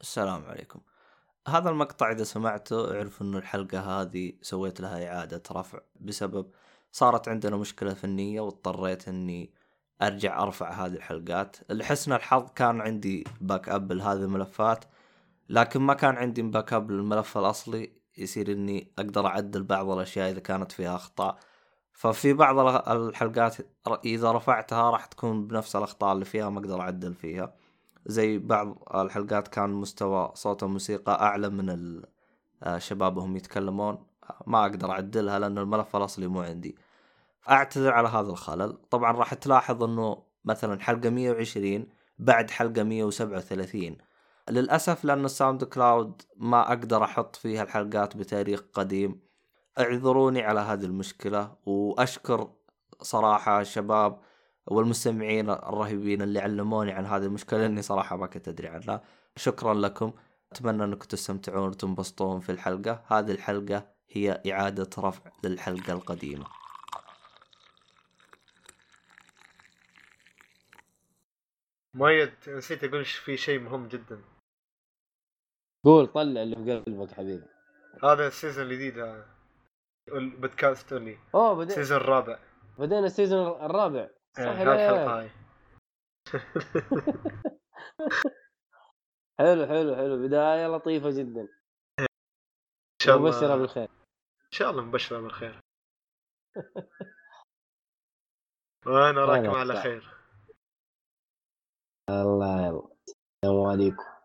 السلام عليكم. هذا المقطع إذا سمعته اعرف إنه الحلقة هذه سويت لها إعادة رفع بسبب صارت عندنا مشكلة فنية واضطريت إني أرجع أرفع هذه الحلقات. لحسن الحظ كان عندي backup لهذه الملفات لكن ما كان عندي backup للملف الأصلي. يصير إني أقدر أعدل بعض الأشياء إذا كانت فيها أخطاء. ففي بعض الحلقات إذا رفعتها راح تكون بنفس الأخطاء اللي فيها ما أقدر أعدل فيها. زي بعض الحلقات كان مستوى صوت الموسيقى أعلى من الشباب وهم يتكلمون. ما أقدر أعدلها لأن الملف الأصلي مو عندي. اعتذر على هذا الخلل. طبعا راح تلاحظ إنه مثلا حلقة 120 بعد حلقة 137 للأسف لأن ال SoundCloud ما أقدر أحط فيها الحلقات بتاريخ قديم. اعذروني على هذه المشكلة وأشكر صراحة الشباب والمستمعين الرهيبين اللي علموني عن هذه المشكلة لأني صراحة ما كنت أدري عنها. شكرا لكم. أتمنى أنكم تستمتعون وتنبسطون في الحلقة. هذه الحلقة هي إعادة رفع للحلقة القديمة. مؤيد نسيت أقول في شيء مهم جدا. قول طلع اللي في قلبك حبيبي. هذا السيزون الجديد هذا البودكاست اونلي أوه بدأ السيزون الرابع. بدينا السيزون الرابع. الحلقة هاي. حلو حلو حلو. بداية لطيفة جدا. إن شاء الله. مبشرة بالخير. إن شاء الله مبشرة بالخير. وأنا راكم على طيب. خير الله يلا. السلام عليكم.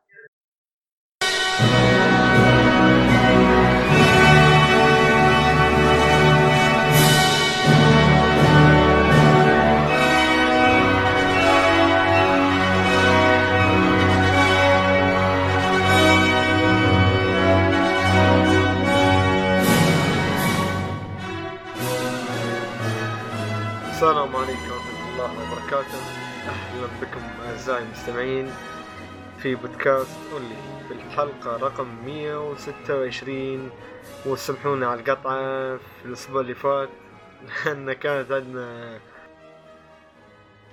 السلام عليكم ورحمة الله وبركاته. أهلا بكم أعزائي المستمعين في بودكاست أولي في الحلقة رقم 126 وسامحونا على القطعة في الأسبوع اللي فات لأن كانت عندنا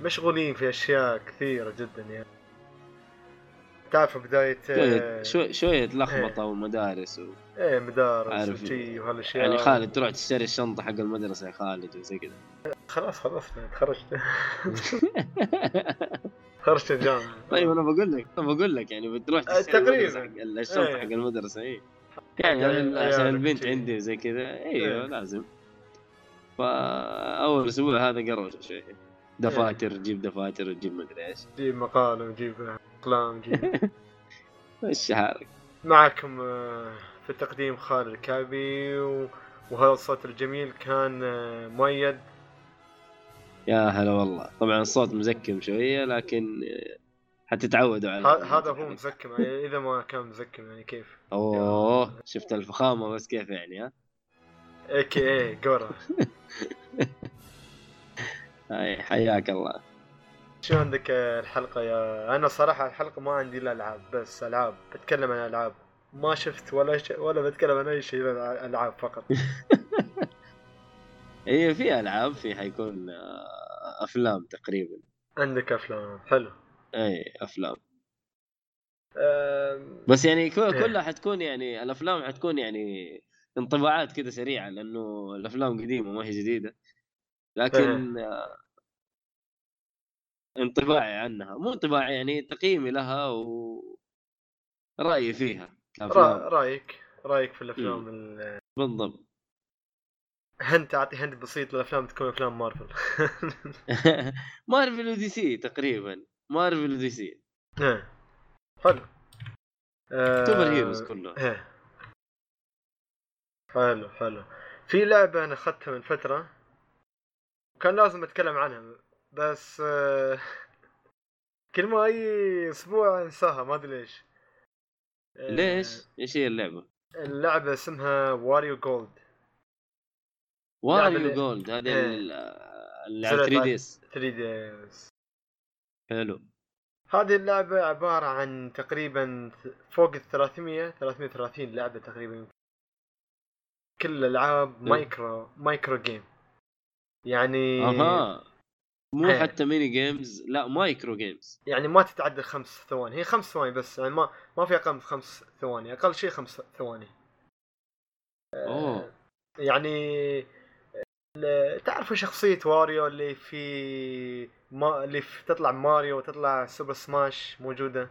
مشغولين في أشياء كثيرة جدا يعني. تعرف بداية شوية شوية, شوية لخبطة ومدارس و... إيه مدارس. وشي وهالأشياء. يعني خالد تروح تشتري الشنطة حق المدرسة يا خالد وزي كذا. خلاص خلصنا تخرجت تخرجت الجامعة طيب أنا بقول لك أنا بقول لك يعني بتروح آه، تقريباً. الشنطة إيه. حق المدرسة اي يعني عيال- عشان البنت. عندي وزي كذا إيه. أيوه لازم فأول أسبوع هذا قروشه شوي دفاتر جيب دفاتر وتجيب مدري إيش جيب مقال وجيب أقلام جيب مشي حالك معكم آه، في التقديم خالد الكعبي. وهذا الصوت الجميل كان آه، مؤيد يا هلا والله. طبعا الصوت مزكم شوية لكن حتتعودوا على هذا هو مزكم يعني إذا ما كان مزكم يعني كيف؟ أوه شفت الفخامة بس كيف يعني ها؟ اي كي اي جورا هاي حياك الله. شو عندك الحلقة يا؟ أنا صراحة الحلقة ما عندي إلا ألعاب بس ألعاب. بتكلم عن ألعاب. ما شفت ولا ش... ولا بتكلم عن أي شيء إلا ألعاب فقط. هي في ألعاب في حيكون آه، أفلام تقريبا. عندك أفلام حلو. إي أفلام. آم، بس يعني إيه. كلها حتكون يعني الأفلام حتكون يعني انطباعات كذا سريعة لأنه الأفلام قديمة ما هي جديدة. لكن آه، انطباعي عنها. مو انطباعي يعني تقييمي لها و رأيي فيها رأيك رأيك في الأفلام ال... بالضبط. هنت أعطي هنت بسيط للأفلام تكون أفلام مارفل. مارفل ودي سي تقريبا. مارفل ودي سي. إيه. حلو. آه، super heroes كلهم إيه. حلو حلو. في لعبة أنا أخذتها من فترة. كان لازم أتكلم عنها بس آه، كل ما أي أسبوع أنساها ما أدري ليش. آه، ليش؟ إيش هي اللعبة؟ اللعبة اسمها واريو جولد واريو اللي- جولد هذه إيه. ال- اللي على سرعة 3 دي اس 3 ديز حلو. هذه اللعبة عبارة عن تقريبا فوق ال 300 330 لعبة تقريبا. كل الألعاب micro micro game. يعني أها. مو إيه. حتى mini games لا micro games. يعني ما تتعدى خمس ثواني. هي خمس ثواني بس يعني ما ما في أقل من خمس ثواني أقل شيء خمس ثواني. أوه. يعني تعرفوا شخصية واريو اللي في ما اللي في تطلع ماريو وتطلع سوبر سماش موجودة؟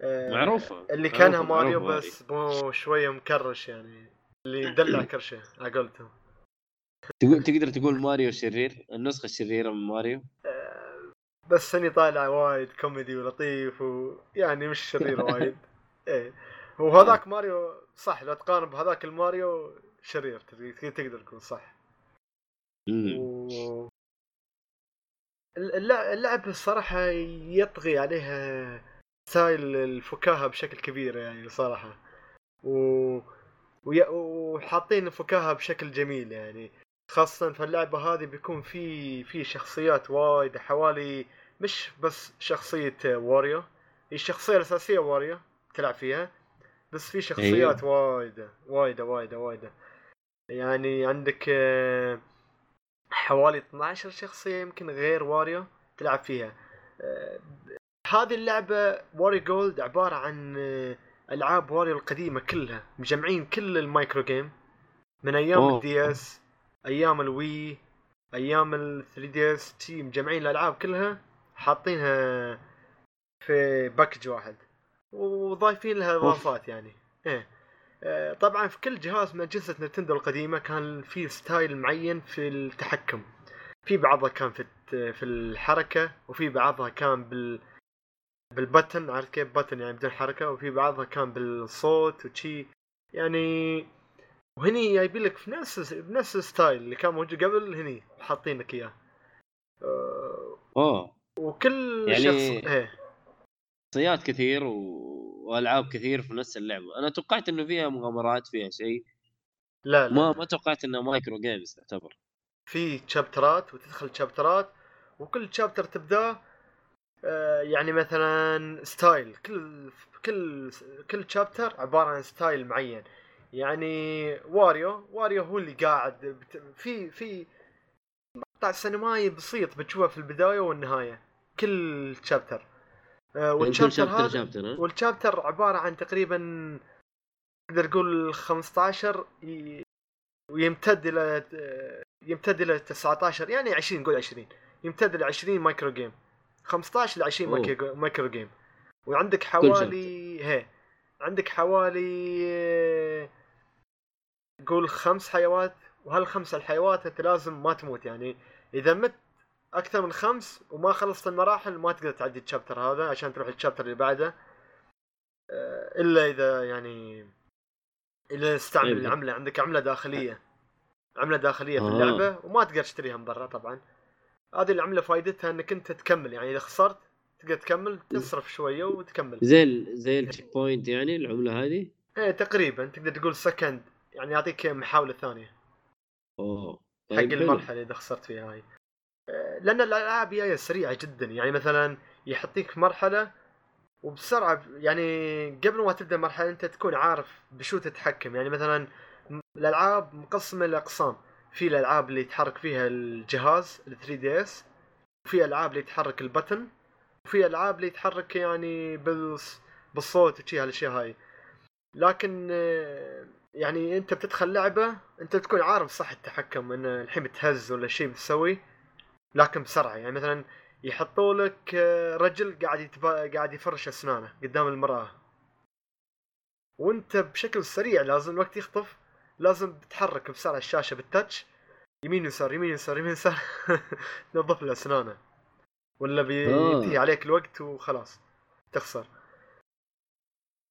آه، معروفة. اللي كانها معروفة- ماريو معروفة بس مو شوية مكرش يعني اللي يدلع كرشه على قولتهم. تقول تقدر تقول ماريو شرير؟ النسخة الشريره من ماريو؟ آه، بس اني طالع وايد كوميدي ولطيف ويعني مش شرير وايد. إيه. وهذاك ماريو صح لو تقارن بهذاك الماريو شرير تقدر تقول صح. و... اللع- اللعب الصراحة يطغي عليها style الفكاهة بشكل كبير يعني صراحة. و... وي... وحاطين الفكاهة بشكل جميل يعني. خاصة في اللعبة هذه بيكون في في شخصيات وايد حوالي مش بس شخصية واريو هي الشخصية الأساسية واريو تلعب فيها بس في شخصيات وايدة وايدة وايدة وايدة. يعني عندك آه، حوالي 12 شخصية يمكن غير واريو تلعب فيها. آه، هذه اللعبة واري جولد عبارة عن آه، ألعاب واريو القديمة كلها مجمعين كل ال micro game. من أيام أوه. ال DS أيام الوي أيام ال 3 DS تي مجمعين الألعاب كلها حاطينها في package واحد. وضايفين لها إضافات يعني. إيه. طبعا في كل جهاز من أجهزة نتندو القديمة كان في style معين في التحكم. في بعضها كان في في الحركة وفي بعضها كان بال بالبتن عارف كيف؟ بتن يعني بدون حركة وفي بعضها كان بالصوت وشي. يعني وهني جايبين لك في نفس بنفس الستايل اللي كان موجود قبل هني حاطين لك إياه. آه، اوه وكل يعني- شخص إيه. شخصيات كثير و... وألعاب كثير في نفس اللعبة. أنا توقعت إنه فيها مغامرات فيها شيء. لا لا. ما ما توقعت إنها micro games تعتبر. في chapter ات وتدخل chapter ات وكل chapter تبداه آه، يعني مثلا style كل كل كل chapter عبارة عن style معين. يعني واريو واريو هو اللي قاعد بت- في في مقطع سينمائي بسيط بتشوفه في البداية والنهاية. كل chapter آه، يعني كل وال chapter chapter هذا chapter وال chapter عبارة عن تقريبا نقدر نقول 15 ي- ويمتد إلى يمتد إلى 19 يعني 20 نقول 20 يمتد إلى 20 micro game 15 ل 20 أوه. micro, micro game وعندك حوالي هي. عندك حوالي قول خمس حيوات وهالخمس الحيوات أنت لازم ما تموت يعني إذا مت أكثر من خمس وما خلصت المراحل ما تقدر تعدي ال chapter هذا عشان تروح ال chapter اللي بعده. آه، إلا إذا يعني إذا استعمل طيب. العملة عندك عملة داخلية. عملة داخلية في آه. اللعبة وما تقدر تشتريها من برا طبعا. هذه العملة فائدتها إنك أنت تكمل يعني إذا خسرت تقدر تكمل تصرف شوية وتكمل. زي ال... زي ال checkpoint يعني العملة هذه؟ إيه تقريبا تقدر تقول second يعني يعطيك محاولة ثانية. أوه حق طيب حلو. المرحلة إذا خسرت فيها هاي. لأن الألعاب جاية سريعة جدا. يعني مثلا يحطيك في مرحلة وبسرعة يعني قبل ما تبدأ المرحلة أنت تكون عارف بشو تتحكم. يعني مثلا الألعاب مقسمه لاقسام في الألعاب اللي يتحرك فيها الجهاز ال 3 دي إس وفي ألعاب اللي يتحرك البتن وفي ألعاب اللي يتحرك يعني بالص... بالصوت وشي هالأشياء هاي. لكن آه، يعني أنت بتدخل لعبة أنت تكون عارف صح التحكم إن الحين بتهز ولا شيء بتسوي. لكن بسرعة يعني مثلا يحطوا لك آه، رجل قاعد يتبا... قاعد يفرش أسنانه قدام المرأة وأنت بشكل سريع لازم الوقت يخطف لازم تتحرك بسرعة الشاشة بالتاتش يمين يسار يمين يسار يمين يسار تنظف له أسنانه ولا آه. بينتهي عليك الوقت وخلاص تخسر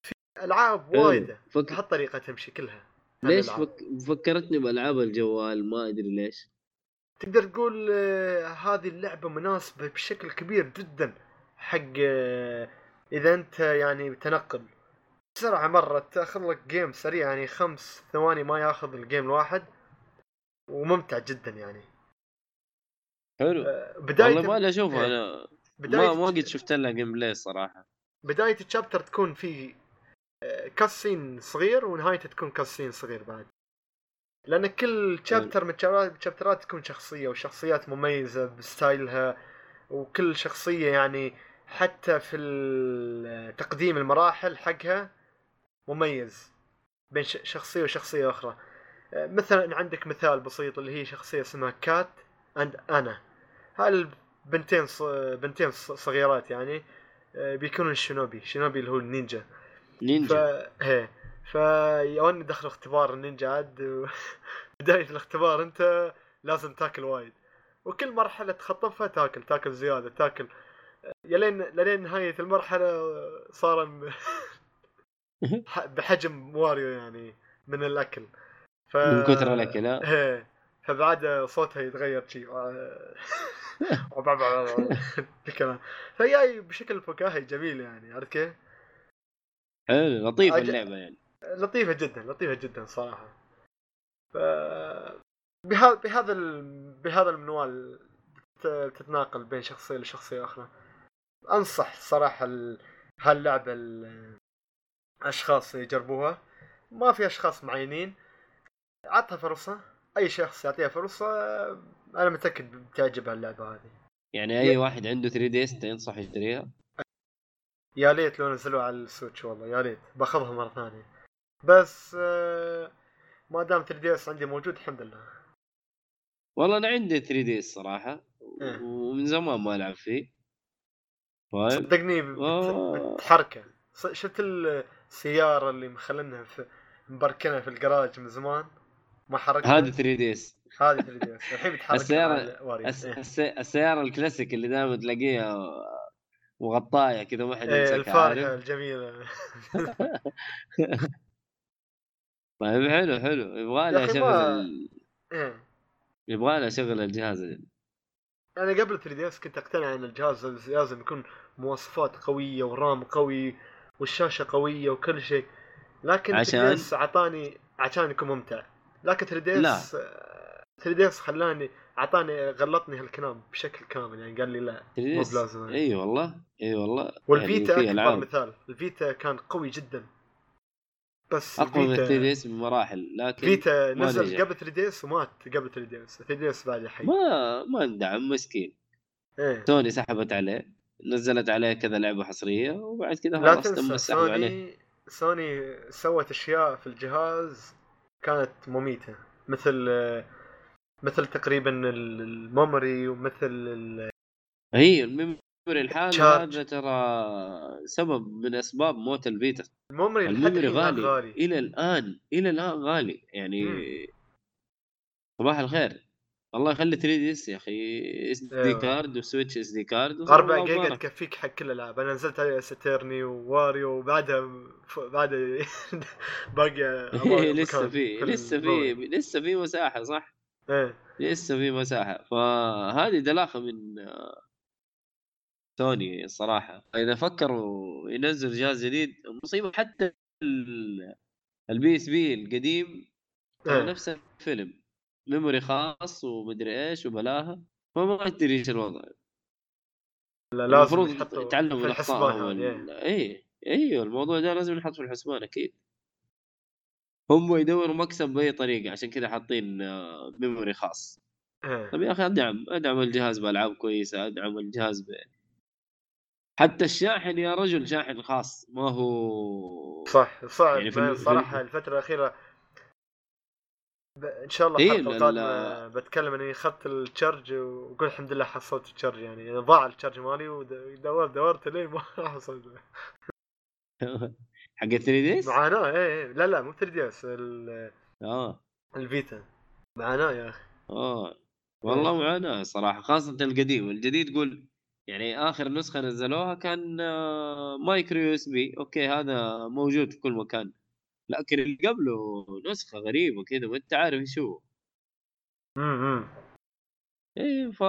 في ألعاب حلو. وايدة فك... بهالطريقة تمشي كلها ليش. فك... فكرتني بألعاب الجوال ما أدري ليش تقدر تقول آه، هذه اللعبة مناسبة بشكل كبير جدا حق آه، إذا أنت يعني بتنقل بسرعة مرة تأخذ لك game سريع يعني خمس ثواني ما يأخذ ال game الواحد وممتع جدا يعني. حلو. آه، بداية والله ما اشوفها إيه. أنا بداية ما قد شفت لها gameplay الصراحه بداية ال chapter تكون في cutscene صغير ونهايته تكون cutscene صغير بعد. لأن كل chapter من ال chapter ات تكون شخصية وشخصيات مميزة ب style ها وكل شخصية يعني حتى في تقديم المراحل حقها مميز بين شخصية وشخصية أخرى. مثلا عندك مثال بسيط اللي هي شخصية اسمها Kat and Ana هاي البنتين ص- بنتين صغيرات يعني آه، بيكونوا الشينوبي شينوبي اللي هو النينجا. ف نينجا هي فيوني دخلوا اختبار النينجا عاد و... بداية الاختبار انت لازم تاكل وايد. وكل مرحلة تخطفها تاكل تاكل زيادة تاكل. يلين لين نهاية المرحلة صار بحجم واريو يعني من الأكل. ف... من كثر الأكل ها إيه. فبعد صوتها يتغير شي الكلام فجاي بشكل فكاهي جميل يعني عرفت كيف؟ حلو لطيفه أج- اللعبة يعني. لطيفة جدا لطيفة جدا صراحة. ف بهذا بهذا ال... بهذا المنوال ت- تتناقل بين شخصية لشخصية أخرى. أنصح صراحة ال... هاللعبة الأشخاص يجربوها. ما في أشخاص معينين. عطها فرصة. أي شخص يعطيها فرصة أنا متأكد بتعجبها اللعبة هذه. يعني أي واحد عنده 3 DS تنصح يشتريها؟ يا ليت لو نزلوها على السويتش والله يا ليت. باخذها مرة ثانية. بس آه، ما دام 3 DS عندي موجود الحمد لله. والله أنا عندي 3 DS صراحة إيه. ومن زمان ما ألعب فيه. طيب. صدقني آه. بتحركه. شفت السيارة اللي مخلينها في م park نها في الكراج من زمان؟ ما حركتها هذا 3 DS. هذه 3 DS. الحين بتحرك السيارة- مع ال Wario. الس... إيه. الس... السيارة الكلاسيك اللي دائما تلاقيها وغطاية كذا ما حد إيه يمسكها الفارهة عارف؟ الجميلة. طيب حلو حلو يبغى لي اشغل ما- ال... إيه. يبغى لي اشغل الجهاز أنا قبل 3 DS كنت أقتنع إن الجهاز لازم يكون مواصفات قوية و RAM قوي والشاشة قوية وكل شيء. لكن 3 عشان؟ DS اعطاني عشان يكون ممتع. لكن 3 D. S 3 DS خلاني اعطاني غلطني هالكلام بشكل كامل. يعني قال لي لا 3 مو بلازم. إي والله إي والله. وال Vita يعني في أكبر العاب مثال. ال Vita كان قوي جدا. بس أقوى من 3 D ال Vita S بمراحل لكن Vita نزل. قبل 3 DS ومات قبل 3 DS 3 DS بعد حي ما ما اندعم مسكين. إيه. سوني سحبت عليه نزلت عليه كذا لعبة حصرية وبعد كذا لا خلاص تم تنسى السحب عليه. سوني سوني سوت أشياء في الجهاز كانت مميتة مثل مثل تقريبا ال- ال memory ومثل ال- هي ال memory الحالي charge. هذا ترى سبب من أسباب موت ال Vita ال memory ال memory غالي. غالي إلى الآن إلى الآن غالي. يعني. صباح الخير. الله يخلي 3 DS يا أخي. SD أيوة. card و Switch SD card. 4 جيجا تكفيك حق كل الألعاب. أنا نزلت عليه ستيرني و Wario وبعدها ف- بعد باقي لسه في لسه في ال memory. لسه في مساحة صح؟ إيه. لسه في مساحة. فهذه دلاخة من سوني الصراحه إذا فكروا ينزل جهاز جديد مصيبة حتى ال- ال PSP القديم إيه. نفس ال Vita memory خاص ومدري إيش وبلاها فما أدري إيش الوضع لا لازم المفروض يتعلموا في من الحسبان اخطائهم هذه ال- إيه. اي أيوه الموضوع ده لازم ينحط في الحسبان أكيد هم يدوروا مكسب بأي طريقة عشان كذا حاطين آه، memory خاص إيه. طيب يا أخي أدعم أدعم الجهاز بألعاب كويسة أدعم الجهاز ب... حتى الشاحن يا رجل شاحن خاص ما هو صح صعب. يعني في ال- في صراحة ال- الفترة الأخيرة ب... إن شاء الله إيه، الحلقة ال- القادمه بتكلم إني أخذت ال charge واقول الحمد لله حصلت ال charge يعني, ضاع ال charge مالي ودورت دورت لين ما حصلت. حق 3 DS؟ معاناة إيه إيه. لا لا مو 3 DS آه. ال Vita معاناة يا أخي. آه. والله معاناة صراحة خاصة القديم. الجديد قول يعني آخر نسخة نزلوها كان آه، micro USB. Okay هذا موجود في كل مكان. لكن اللي قبله نسخة غريبة كذا ما أنت عارف إيش هو. امم إيه ف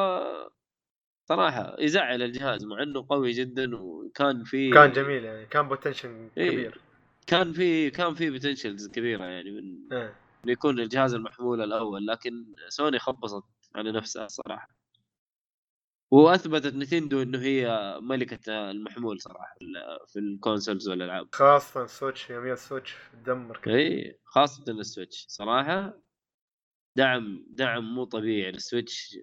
صراحة يزعل الجهاز مع إنه قوي جدا وكان في كان جميل يعني كان potential إيه. كبير. كان في كان في potentials كبيرة يعني من إنه يكون الجهاز المحمول الأول لكن سوني خبصت على نفسها صراحة. وأثبتت Nintendo إنه هي ملكة المحمول صراحة في ال- في ال consoles والألعاب. خاصة Switch يوميا Switch تدمر إي خاصة ال Switch صراحة دعم دعم مو طبيعي. لل Switch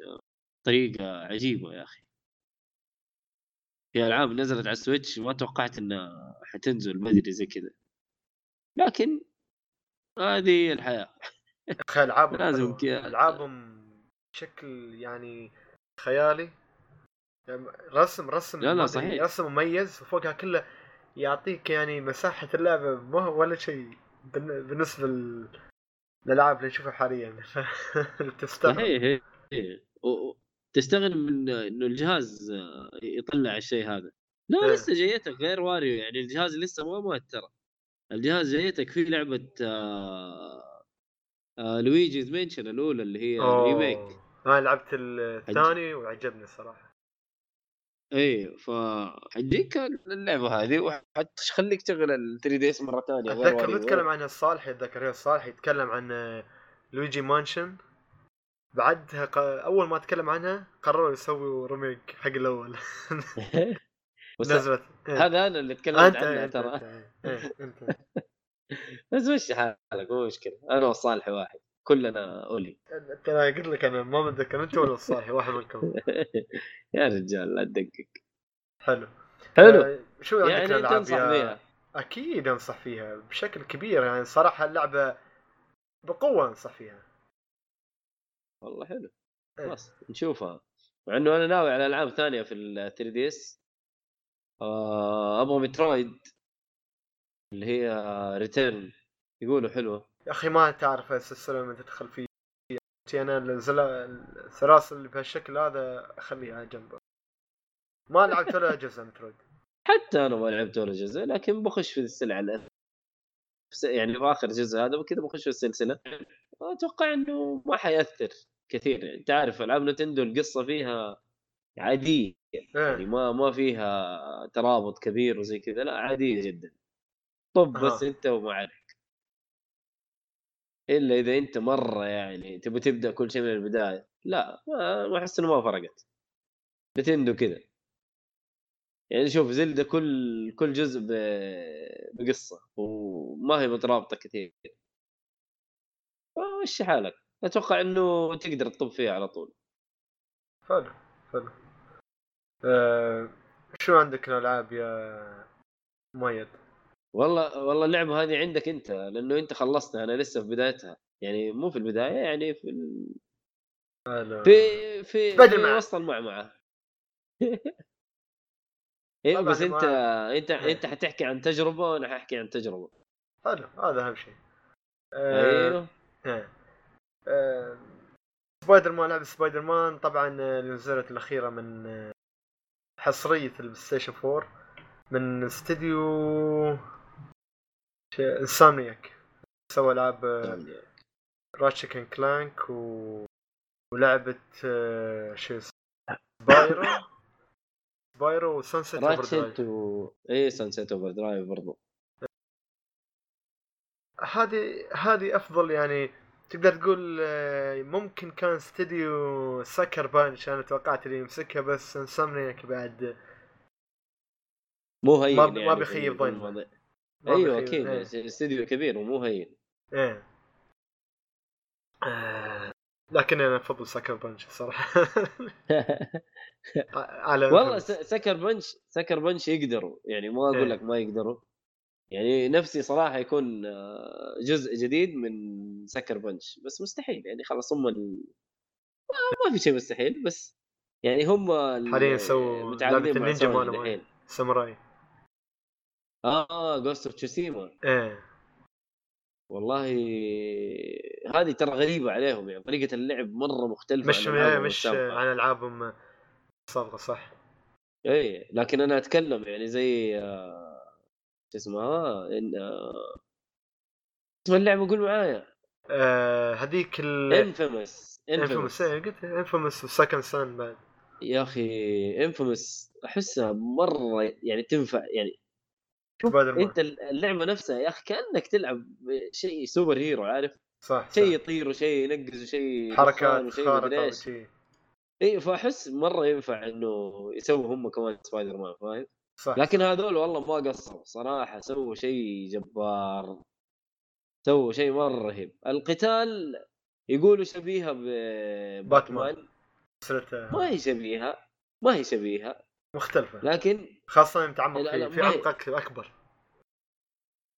طريقة عجيبة يا أخي. في ألعاب نزلت على ال Switch ما توقعت إنها حتنزل بدري زي كذا. لكن هذه الحياة. ألعابهم لازم. ألعابهم بشكل يعني خيالي رسم رسم لا، لا، صحيح. رسم مميز وفوقها كله يعطيك يعني مساحة اللعبة. ما ولا شيء بالن- بالنسبة لل- للألعاب اللي نشوفها حاليا. تستغرب. صحيح من إنه الجهاز آه، يطلع الشيء هذا. لا إيه. لسه جايتك غير واريو. يعني الجهاز لسه ما مات ترى الجهاز جايتك فيه لعبة آه آه Luigi's Mansion الأولى اللي هي. remake أنا لعبت الثاني وعجبني الصراحة اي فحجيك اللعبة هذه وحتخليك تشغل ال 3 DS مرة ثانية. غير أتذكر. نتكلم عن الصالحي أتذكر هي الصالحي يتكلم عن Luigi Mansion بعدها ق... أول ما تكلم عنها قرروا يسووا remake حق الأول. نزلت. إيه. هذا أنا اللي تكلمت أنت ترى أنت, إيه، أنت. بس مشي حالك؟ مو مشكلة. أنا والصالح واحد. كلنا اولي أنا قلت لك أنا ما متذكر أنت ولا الصالحي واحد منكم يا رجال لا تدقق. حلو. حلو. آه، شو عندك يعني أنت تنصح فيها أكيد أنصح فيها بشكل كبير يعني صراحة اللعبة بقوة أنصح فيها. والله حلو. إيه. خلاص نشوفها. مع إنه أنا ناوي على ألعاب ثانية في ال 3 DS أبغى Metroid اللي هي Return يقولوا حلوة. يا أخي ما تعرف السلسلة لما تدخل فيه أنا الزلا- السلاسل اللي بهالشكل هذا أخليها على جنب. ما لعبت ولا جزء Metroid حتى أنا ما لعبت ولا جزء لكن بخش في السلعه يعني في آخر جزء هذا وكذا بخش في السلسلة. أتوقع إنه ما حيأثر كثير. يعني انت عارف ألعاب نتندو القصة فيها عادية. يعني إيه ما ما فيها ترابط كبير وزي كذا لا عادية جدا. طب بس. أنت ومعارك إلا إذا أنت مرة يعني تبي تبدأ كل شيء من البداية. لا ما أحس إنه ما فرقت. نتندو كذا. يعني شوف زلدة كل كل جزء بقصة وما هي مترابطة كثير. مشي حالك. أتوقع إنه تقدر تطب فيها على طول. حلو حلو. آه شو عندك الألعاب يا مؤيد؟ والله والله اللعبة هذه عندك أنت لأنه أنت خلصتها أنا لسه في بدايتها يعني مو في البداية يعني في ال... في في, في. وسط المعمعة أيوه طبعاً بس أنت أنت إيه. أنت حتحكي عن تجربة وأنا حاحكي عن تجربة حلو هذا أهم شيء آه أيوه إيه. آه، سبايدر مان لعبة سبايدر مان طبعا اللي نزلت الأخيرة من حصرية ال PlayStation 4 من استديو Insomniac سوى ألعاب Ratchet and Clank و... ولعبة آه، شو اسمه؟ Spyro Spyro و Sunset Over Ratchet و اي Sunset Overdrive برضو. هذه هذه أفضل يعني تقدر تقول آه، ممكن كان استديو Sucker Punch أنا توقعت اللي يمسكها بس Insomniac بعد مو هين ما- يعني ما بيخيب ظني. أيوه. أكيد إيه. استديو كبير ومو هين إيه آه، لكن أنا أفضل سكر بانش الصراحة على والله سكر بنش سكر بنش يقدروا يعني ما إيه. أقول لك ما يقدروا يعني نفسي صراحة يكون آه، جزء جديد من سكر بنش بس مستحيل يعني خلاص هم ال... ما- في شيء مستحيل بس يعني هم ال- حاليا سووا مع النينجا. الحين ساموراي آه Ghost of Tsushima إيه. والله هذه ترى غريبة عليهم يعني طريقة اللعب مرة مختلفة مش عن مش. عن العابهم السابقة صح؟ اي لكن أنا أتكلم يعني زي آه، شو اسمها إن آه، اسم اللعبة قول معايا. آه، هذيك ال Infamous Infamous إيه قلت Infamous و Second Son بعد. يا أخي Infamous أحسها مرة يعني تنفع يعني شوف. انت اللعبة نفسها يا أخي كأنك تلعب شيء super hero عارف؟ صح شيء. يطير وشيء ينقز وشيء حركات وشيء خارقه اي فأحس مرة ينفع إنه يسووا هم كمان سبايدر مان فاهم؟ صح. لكن هذول والله ما قصروا صراحة سووا شيء جبار سووا شيء مرة رهيب. القتال يقولوا شبيهة بباتمان ما هي شبيهة ما هي شبيهة. مختلفة. لكن خاصة يوم تعمق لا، لا، في, في عمق أكبر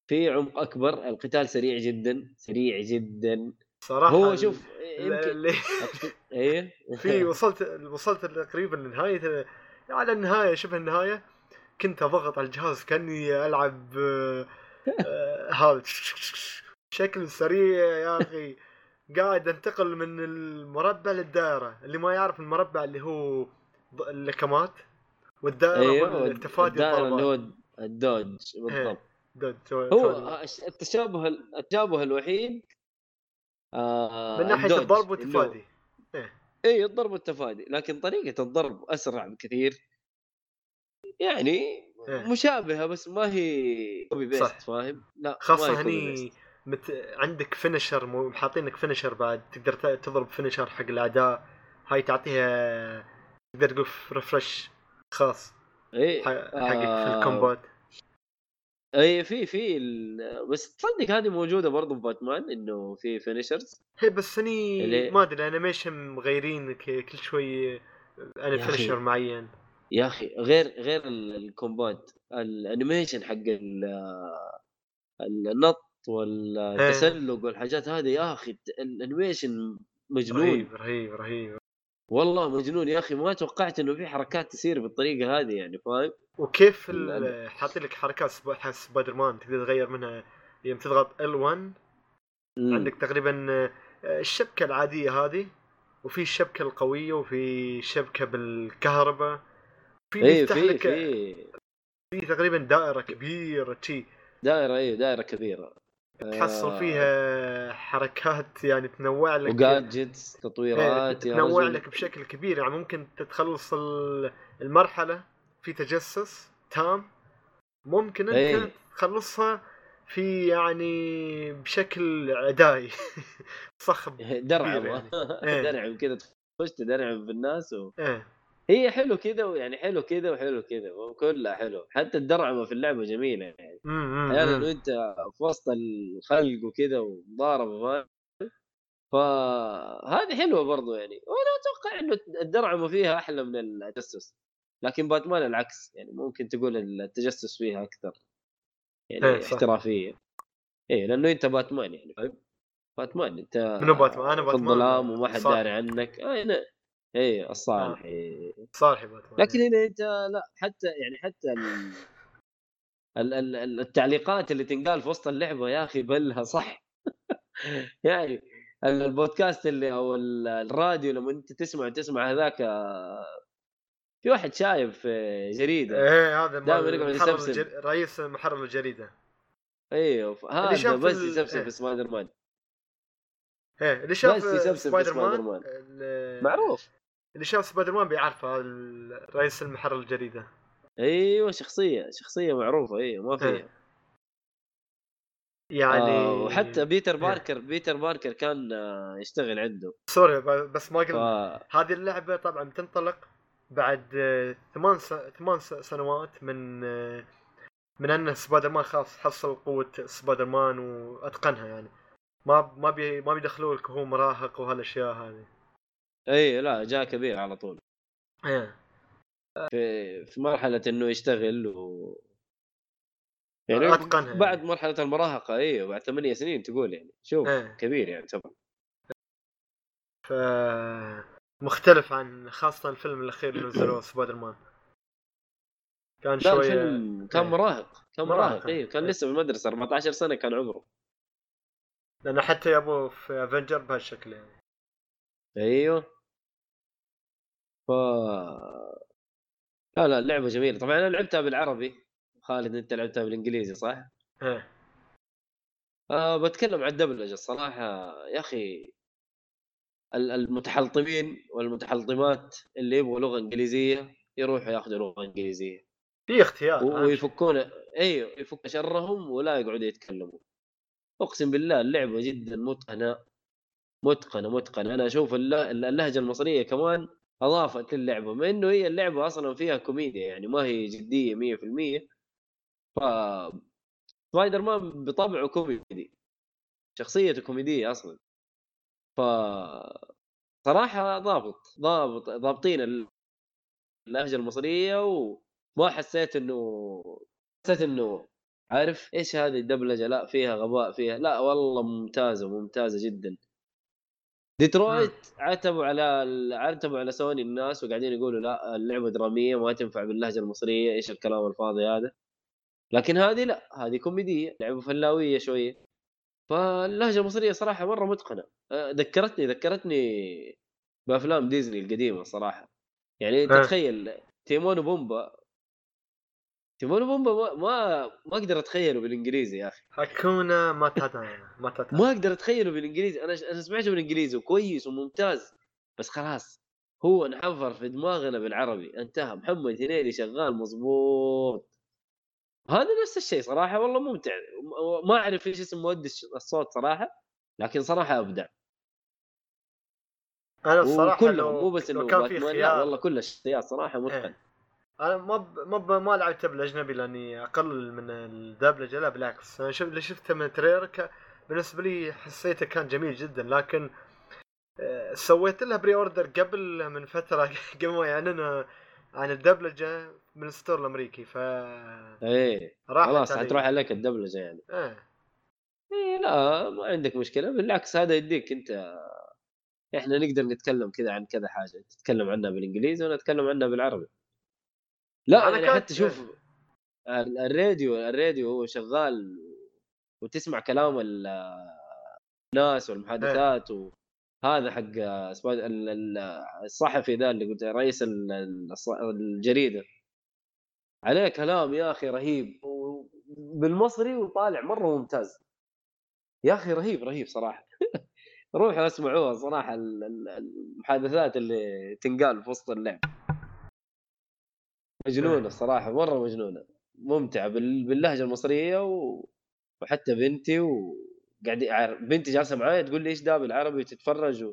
في عمق أكبر القتال سريع جدا سريع جدا. صراحة هو شوف يمكن إيه؟ في وصلت وصلت تقريبا لنهاية على النهاية شبه النهاية كنت أضغط على الجهاز كأني ألعب آه، هذا. بشكل سريع يا أخي. قاعد أنتقل من المربع للدائرة. اللي ما يعرف المربع اللي هو اللكمات والدائرة هو التفادي الدائرة اللي هو ال dodge بالضبط دود- هو. التشابه التشابه الوحيد آه من ال dodge، الضرب والتفادي اي الضرب والتفادي لكن طريقة الضرب أسرع بكثير يعني إيه. مشابهة بس ما هي copy. paste فاهم؟ لا copy هني. مت... عندك finisher مو... حاطينك finisher بعد تقدر تضرب finisher حق الاعداء هاي تعطيها تقدر تقول refresh خاص اي حقك في آه، ال combat. اي في في ال... بس تصدق هذه موجودة برضو في باتمان إنه في finishers؟ هي بس هني اللي- ما أدري animation مغيرين كل شوي أنا. finisher معين. يا أخي غير غير ال- ال combat ال animation حق ال- النط والتسلق والحاجات هذه يا أخي ال animation مجنون. رهيب رهيب رهيب. والله مجنون يا أخي ما توقعت إنه في حركات تصير بالطريقة هذه يعني فاهم؟ وكيف. حاطين لك حركات سبايدر مان تقدر تغير منها يوم تضغط L1 مم. عندك تقريبا آه، الشبكة العادية هذه وفي الشبكة القوية وفي شبكة بالكهرباء في اللي اي يفتح في لك في تقريبا دائرة كبيرة تشي دائرة اي دائرة كبيرة تحصل آه، فيها حركات يعني تنوع لك وجادجتس إيه، تطويرات يا تنوع لك بشكل كبير. يعني ممكن تخلص ال- المرحلة في تجسس تام. ممكن أنت إيه. تخلصها في يعني بشكل عدائي. صخب درعم يعني. إيه. درعم كذا تخش تدرعم في الناس و... إيه. هي حلو كذا ويعني حلو كذا وحلو كذا كلها حلو حتى الدرعمه في اللعبة جميلة يعني إمم أحيانا وانت في وسط الخلق وكذا ومضاربه فاهم فهذه حلوة برضو يعني وأنا أتوقع إنه الدرعمه فيها أحلى من التجسس لكن باتمان العكس يعني ممكن تقول التجسس فيها أكثر يعني إيه،. احترافية إيه لأنه أنت باتمان يعني فاهم باتمان أنت منو باتمان؟ في باتمان. الظلام وما حد. داري عنك آه هنا إيه الصالح إيه. صالح باتمان لكن هنا أنت لا حتى يعني حتى ال... ال... ال... ال- التعليقات اللي تنقال في وسط اللعبة يا أخي بلها صح. يعني ال- البودكاست اللي أو ال- الراديو لما أنت تسمع تسمع هذاك آه، في واحد شايب في جريدة. إيه هذا دائماً يقعد يسبسب. الجر... رئيس محرر الجريدة. أيوه هذا بس ال- يسبسب إيه. في سبايدر مان. إيه اللي شاف بس يسبسب في سبايدر مان معروف. اللي شاف سبايدر مان بيعرف هذا ال- رئيس المحرر الجريده أيوه شخصية شخصية معروفة أيوه ما إيه. فيها يعني آه وحتى بيتر إيه. باركر بيتر باركر كان آه يشتغل عنده. sorry بس ما ف... قلنا هذه اللعبة طبعا تنطلق بعد آه، ثمان س... ثمان س- سنوات من آه، من أن سبايدر مان خلاص حصل قوة سبايدر مان وأتقنها يعني. ما ما بي ما بيدخلوا لك هو مراهق وهالأشياء هذه. إي لا جاء كبير على طول إيه في في مرحلة إنه يشتغل و يعني أتقنها بعد يعني. مرحلة المراهقة أيوه بعد ثمانية سنين تقول يعني شوف إيه. كبير يعني طبعا ف مختلف عن خاصة الفيلم الأخير اللي نزلوه سبايدر مان كان شوية الفيلم كان إيه. مراهق كان مراهق، أيوه كان. لسه في المدرسة 14 سنة كان عمره لأن حتى يابوه في افنجر بهالشكل يعني أيوه. ف لا لا اللعبه جميلة. طبعا أنا لعبتها بالعربي. خالد أنت لعبتها بالإنجليزي صح؟ إيه آه بتكلم عن الدبلجه الصراحة. يا أخي ال- المتحلطمين والمتحلطمات اللي يبغوا لغة إنجليزية يروحوا ياخذوا لغة إنجليزية. في اختيار. ويفكون أيوه يفك شرهم ولا يقعدوا يتكلموا. أقسم بالله اللعبة جدا متقنة. متقنه متقنه أنا أشوف الل- اللهجة المصرية كمان أضافت للعبة مع إنه هي اللعبة أصلا فيها كوميديا يعني ما هي جدية 100% ف سبايدر مان بطبعه كوميدي شخصيته كوميدية أصلا. ف صراحة ضابط ضابط ضابطين اللهجة المصرية وما حسيت إنه حسيت إنه عارف إيش هذه الدبلجة؟ لا فيها غباء فيها لا والله ممتازة ممتازة جدا. ديترويت عتبوا على عتبوا على سوني الناس وقاعدين يقولوا لا اللعبة درامية ما تنفع باللهجة المصرية إيش الكلام الفاضي هذا؟ لكن هذه لا هذه كوميدية لعبة فلاوية شوية. فاللهجة المصرية صراحة مرة متقنة. أه، ذكرتني ذكرتني بأفلام ديزني القديمة صراحة. يعني تتخيل تيمون وبومبا تيمون وبومبا ما ما, ما أقدر أتخيله بالإنجليزي يا أخي. هاكونا ماتاتا ماتاتا ما أقدر أتخيله بالإنجليزي. أنا أنا سمعته بالإنجليزي وكويس وممتاز بس خلاص هو انحفر في دماغنا بالعربي. انتهى. محمد هنيدي شغال مظبوط. هذا نفس الشيء صراحة والله ممتع. ما أعرف إيش اسم مؤدي الصوت صراحة لكن صراحة أبدع. أنا الصراحه كلهم مو بس إنه والله كل الشخصيات صراحة متقن. إيه. أنا ما ب... ما لعبت بالأجنبي لأني أقل من الدبلجة. لا بالعكس. أنا شفت اللي شفته من trailer بالنسبة لي حسيته كان جميل جدا لكن آه، سويت لها pre order قبل من فترة. قبل ما يعلنوا عن الدبلجة من ال store الأمريكي ف إيه. خلاص حتروح عليك الدبلجة يعني. إيه. إيه لا ما عندك مشكلة. بالعكس هذا يديك أنت إحنا نقدر نتكلم كذا عن كذا حاجة. تتكلم عنها بالإنجليزي ونتكلم عنها بالعربي. لا أنا يعني حتى شوف الراديو الراديو هو شغال وتسمع كلام الناس والمحادثات وهذا حق الصحفي ذا اللي قلت رئيس الجريدة. عليه كلام يا أخي رهيب بالمصري وطالع مرة ممتاز. يا أخي رهيب رهيب صراحة. روحوا اسمعوها صراحة المحادثات اللي تنقال في وسط اللعب. مجنونة الصراحة مرة مجنونة. ممتعة باللهجة المصرية و... وحتى بنتي وقاعد بنتي جالسة معايا تقول لي إيش ده بالعربي وتتفرج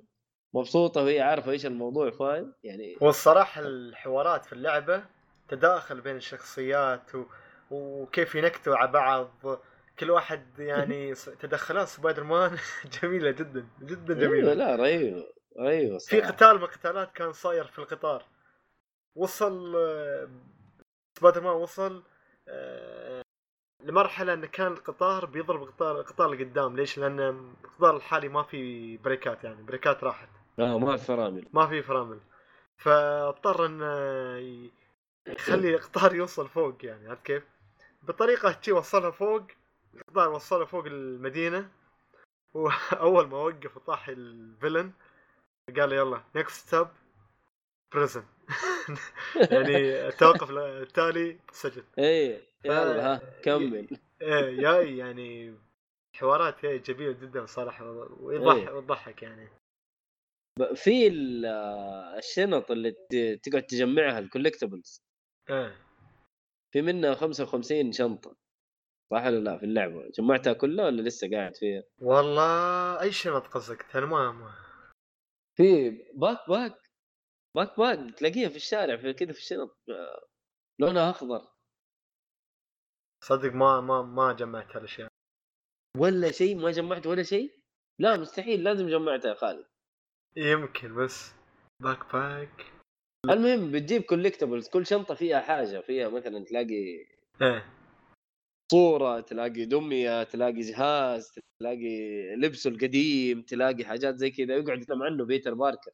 ومبسوطه وهي عارفة إيش الموضوع فاهم؟ يعني والصراحه الحوارات في اللعبة تداخل بين الشخصيات و... وكيف ينكتوا على بعض. كل واحد يعني تدخلات سبايدر مان جميلة جدا جدا جميلة. أيوة لا رهيبة رهيبة في قتال من القتالات كان صاير في القطار. وصل سبايدر مان وصل آه، لمرحلة انه كان القطار بيضرب القطار القطار اللي قدام. ليش؟ لأن القطار الحالي ما في بريكات يعني بريكات راحت. آه ما في فرامل. ما في فرامل. فاضطر انه يخلي القطار يوصل فوق يعني عرفت كيف؟ بطريقة تشي وصلها فوق القطار وصلها فوق المدينة. وأول ما وقف وطاح ال villain قال يلا next stop prison يعني التوقف التالي سجن. إيه يلا ها كمل. إيه جاي يعني حوارات جميله جدا صراحة ويضحك وتضحك يعني. في الشنط اللي تقعد تجمعها ال collectibles إيه. في منها 55 شنطة. صح ولا لا؟ في اللعبة. جمعتها كلها ولا لسه قاعد فيها؟ والله أي شنط قصدك؟ أنا ما. في backpack. backpack تلاقيها في الشارع في كذا في الشنط لونها أخضر. صدق ما ما ما جمعت هالاشياء ولا شيء ما جمعت ولا شيء؟ لا مستحيل لازم جمعتها يا خالد. يمكن بس backpack. المهم بتجيب collectibles كل شنطة فيها حاجة فيها مثلا تلاقي إيه. صورة تلاقي دمية تلاقي جهاز تلاقي لبسه القديم تلاقي حاجات زي كذا يقعد يتكلم عنه بيتر باركر.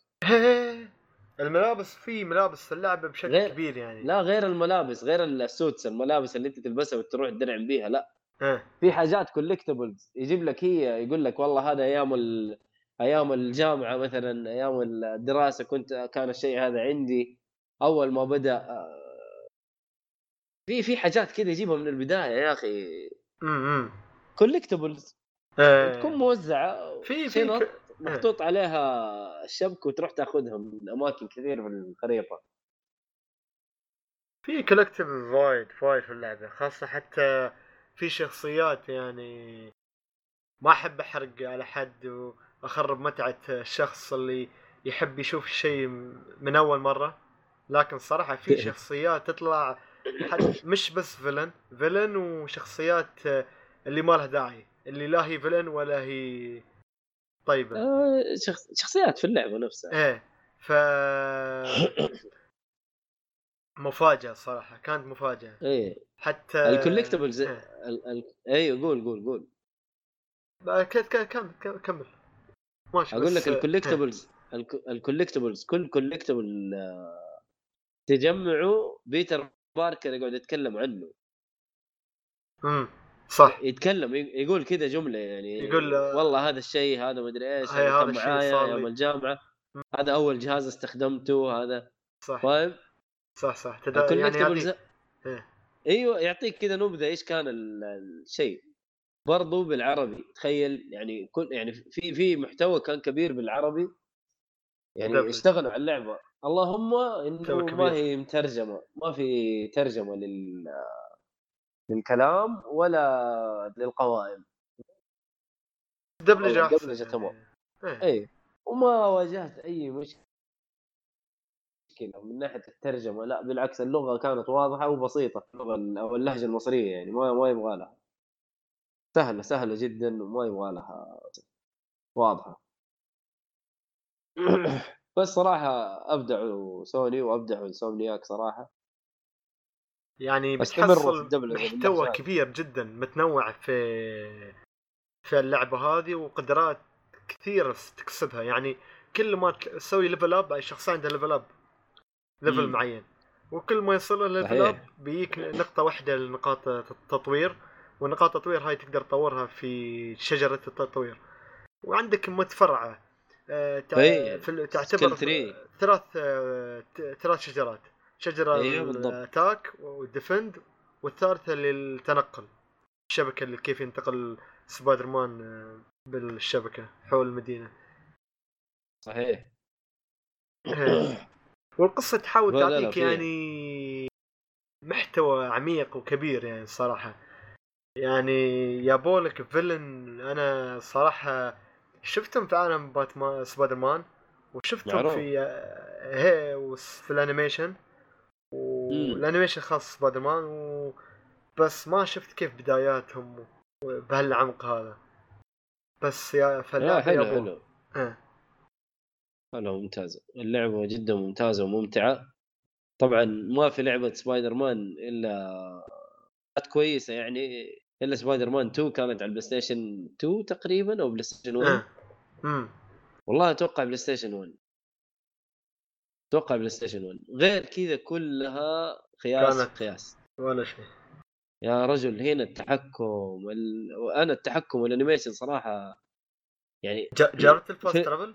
الملابس في ملابس في اللعبه بشكل غير... كبير يعني. لا غير الملابس غير ال suits الملابس اللي انت تلبسها وتروح تدرعم بيها لا. إيه. في حاجات collectibles يجيب لك هي يقول لك والله هذا أيام ال... أيام الجامعة مثلا أيام الدراسة كنت كان الشيء هذا عندي. أول ما بدأ آه، في في حاجات كذا يجيبها من البداية يا أخي. امم collectibles إيه. تكون موزعة في في محطوط عليها الشبك وتروح تاخذها من أماكن كثير في الخريطة. في collective وايد وايد في اللعبة خاصة حتى في شخصيات يعني ما أحب أحرق على حد وأخرب متعة الشخص اللي يحب يشوف شيء من أول مرة. لكن صراحة في شخصيات تطلع مش بس villain villain وشخصيات اللي ما لها داعي اللي لا هي villain ولا هي طيبه آه، شخص... شخصيات في اللعبة نفسها. إيه ف مفاجأة صراحة كانت مفاجأة. إيه. حتى ال collectibles إيه. ال... ال... أيوه قول قول قول. كمل كمل- ماشي أقول بس- لك ال collectibles ال collectibles كل collectible تجمعه بيتر باركر يقعد يتكلم عنه. امم صح يتكلم يقول كذا جملة يعني يقول، آه، والله هذا الشيء هذا مدري إيش هاي هذا كان معايا يوم. الجامعة. هذا أول جهاز استخدمته هذا صح فاهم صح صح تدا... يعني الكوليكتبلز هذه إيه. أيوه يعطيك كذا نبذة إيش كان ال- الشيء برضو بالعربي تخيل يعني كل يعني في في محتوى كان كبير بالعربي يعني. اشتغلوا على اللعبة اللهم إنه ما. هي مترجمة ما في ترجمة لل للكلام ولا للقوائم. دبلجة دبلجة يعني. تمام. إيه. اي وما واجهت أي مشكلة من ناحية الترجمة. لا بالعكس اللغة كانت واضحة وبسيطة اللغة ال- أو اللهجة المصرية يعني ما ما يبغى لها. سهلة سهلة جدا وما يبغى لها. واضحة. بس صراحة أبدعوا سوني وأبدعوا انسومنياك صراحة. يعني بتحصل محتوى. كبير جدا متنوع في في اللعبة هذه وقدرات كثيرة تكسبها يعني كل ما تسوي level up الشخص عنده level up level. معين وكل ما يصل level صحيح. up بيجيك نقطة واحدة لنقاط التطوير ونقاط التطوير هاي تقدر تطورها في شجرة التطوير وعندك متفرعة آه، إيه. تعتبر. ثلاث آه، ثلاث شجرات شجرة أيوه بالضبط. ال attack وال defend والثالثة للتنقل الشبكه اللي كيف ينتقل سبايدر مان آه، بالشبكة حول المدينة صحيح والقصة تحاول تعطيك. يعني محتوى عميق وكبير يعني الصراحه يعني يابولك villain أنا صراحة شفتهم في عالم باتمان سبايدر مان وشفتهم. في آه، هي في ال animation وال animation خاص سبايدر مان و... بس ما شفت كيف بداياتهم بهالعمق هذا. بس يا لا فاللعبه حلو يابو. حلو. آه. حلو ممتازة اللعبة جدا ممتازة وممتعة. طبعا ما في لعبة سبايدر مان إلا كانت كويسة يعني. إلا سبايدر مان 2 كانت على البلاي ستيشن 2 تقريبا أو بلاي ستيشن 1 آه. والله أتوقع بلاي ستيشن 1 أتوقع بلاي ستيشن 1 غير كذا كلها قياس كانت- قياس. ولا شيء. يا رجل هنا التحكم ال... وأنا التحكم وال animation صراحة يعني جربت ال fast travel؟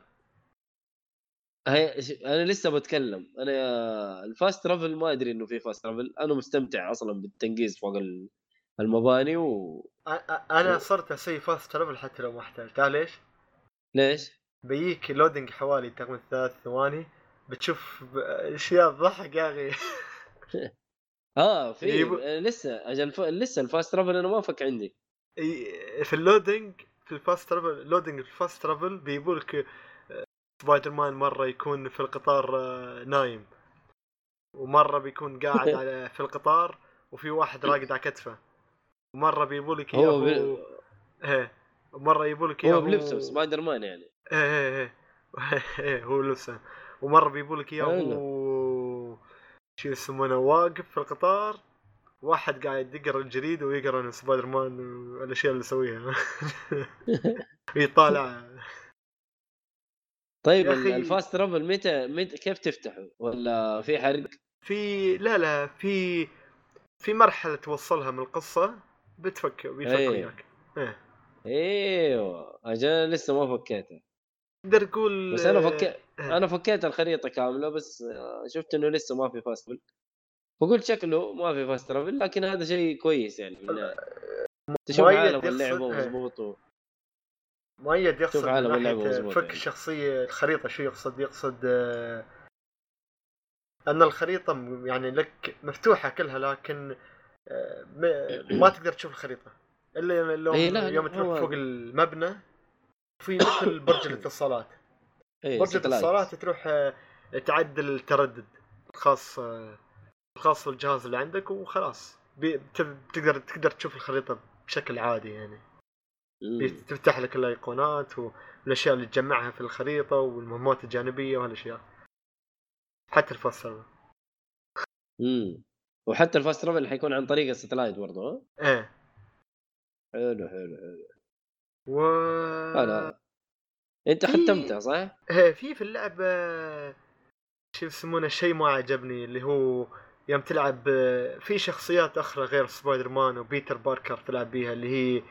هي أنا لسه بتكلم. أنا ال fast travel ما أدري إنه في fast travel. أنا مستمتع أصلا بالتنقيز فوق ال- المباني أ- أنا صرت أسوي fast travel حتى لو ما احتاج تعال ليش؟ بيجيك loading حوالي تقريبا ثلاث ثواني. بتشوف أشياء تضحك يا أخي. آه في يجيبوا- آه، لسه أجل ف... لسه ال fast travel أنا ما فك عندي. في ال loading في ال fast travel loading في ال fast travel بيجيبوا لك آه، سبايدر مان مرة يكون في القطار آه، نايم. ومرة بيكون قاعد على في القطار وفي واحد راقد على كتفه. ومرة بيجيبوا لك هو إياه بل... هو إيه ومره يجيبوا لك هو إياه بلبسه سبايدر مان يعني. إيه إيه إيه إيه هو لسه ومرة بيجيبوا لك اياه. هو شو يسمونه واقف في القطار واحد قاعد يقرأ الجريدة ويقرأ سبايدر مان والأشياء اللي يسويها يطالع طيب أخي- ال fast travel متى متى كيف تفتحه؟ ولا في حرق؟ في لا لا في في مرحلة توصلها من القصة بتفك بيفك أيه. وياك إيه إيوه أجل لسه ما فكيته تقدر تقول بس أنا فكيت أنا فكيت الخريطة كاملة بس آه، شفت إنه لسه ما في fast travel فقلت شكله ما في فاست ترافل لكن هذا شيء كويس يعني من. تشوف عالم اللعبه إيه. مظبوط و- مؤيد يقصد عالم ناحية مظبوط فك يعني. الشخصية الخريطة شو يقصد يقصد آه، أن الخريطة م- يعني لك مفتوحة كلها لكن آه، ما تقدر تشوف الخريطة إلا يوم, إيه، لا، لا، يوم تروح فوق المبنى في مثل برج الاتصالات إيه برج satellite. الاتصالات تروح آه، تعدل التردد الخاص آه، الخاص بالجهاز اللي عندك وخلاص بتقدر تقدر تشوف الخريطة بشكل عادي يعني. تفتح لك الأيقونات والأشياء اللي تجمعها في الخريطة والمهمات الجانبية وهالأشياء حتى الفاست ترافل مم. وحتى ال fast travel حيكون عن طريق ال satellite برضه ها؟ إيه حلو حلو حلو و أنت ختمتها صح؟ إيه، في في اللعبه شو يسمونه شيء ما عجبني اللي هو يوم تلعب في شخصيات أخرى غير سبايدر مان وبيتر باركر تلعب بيها اللي هي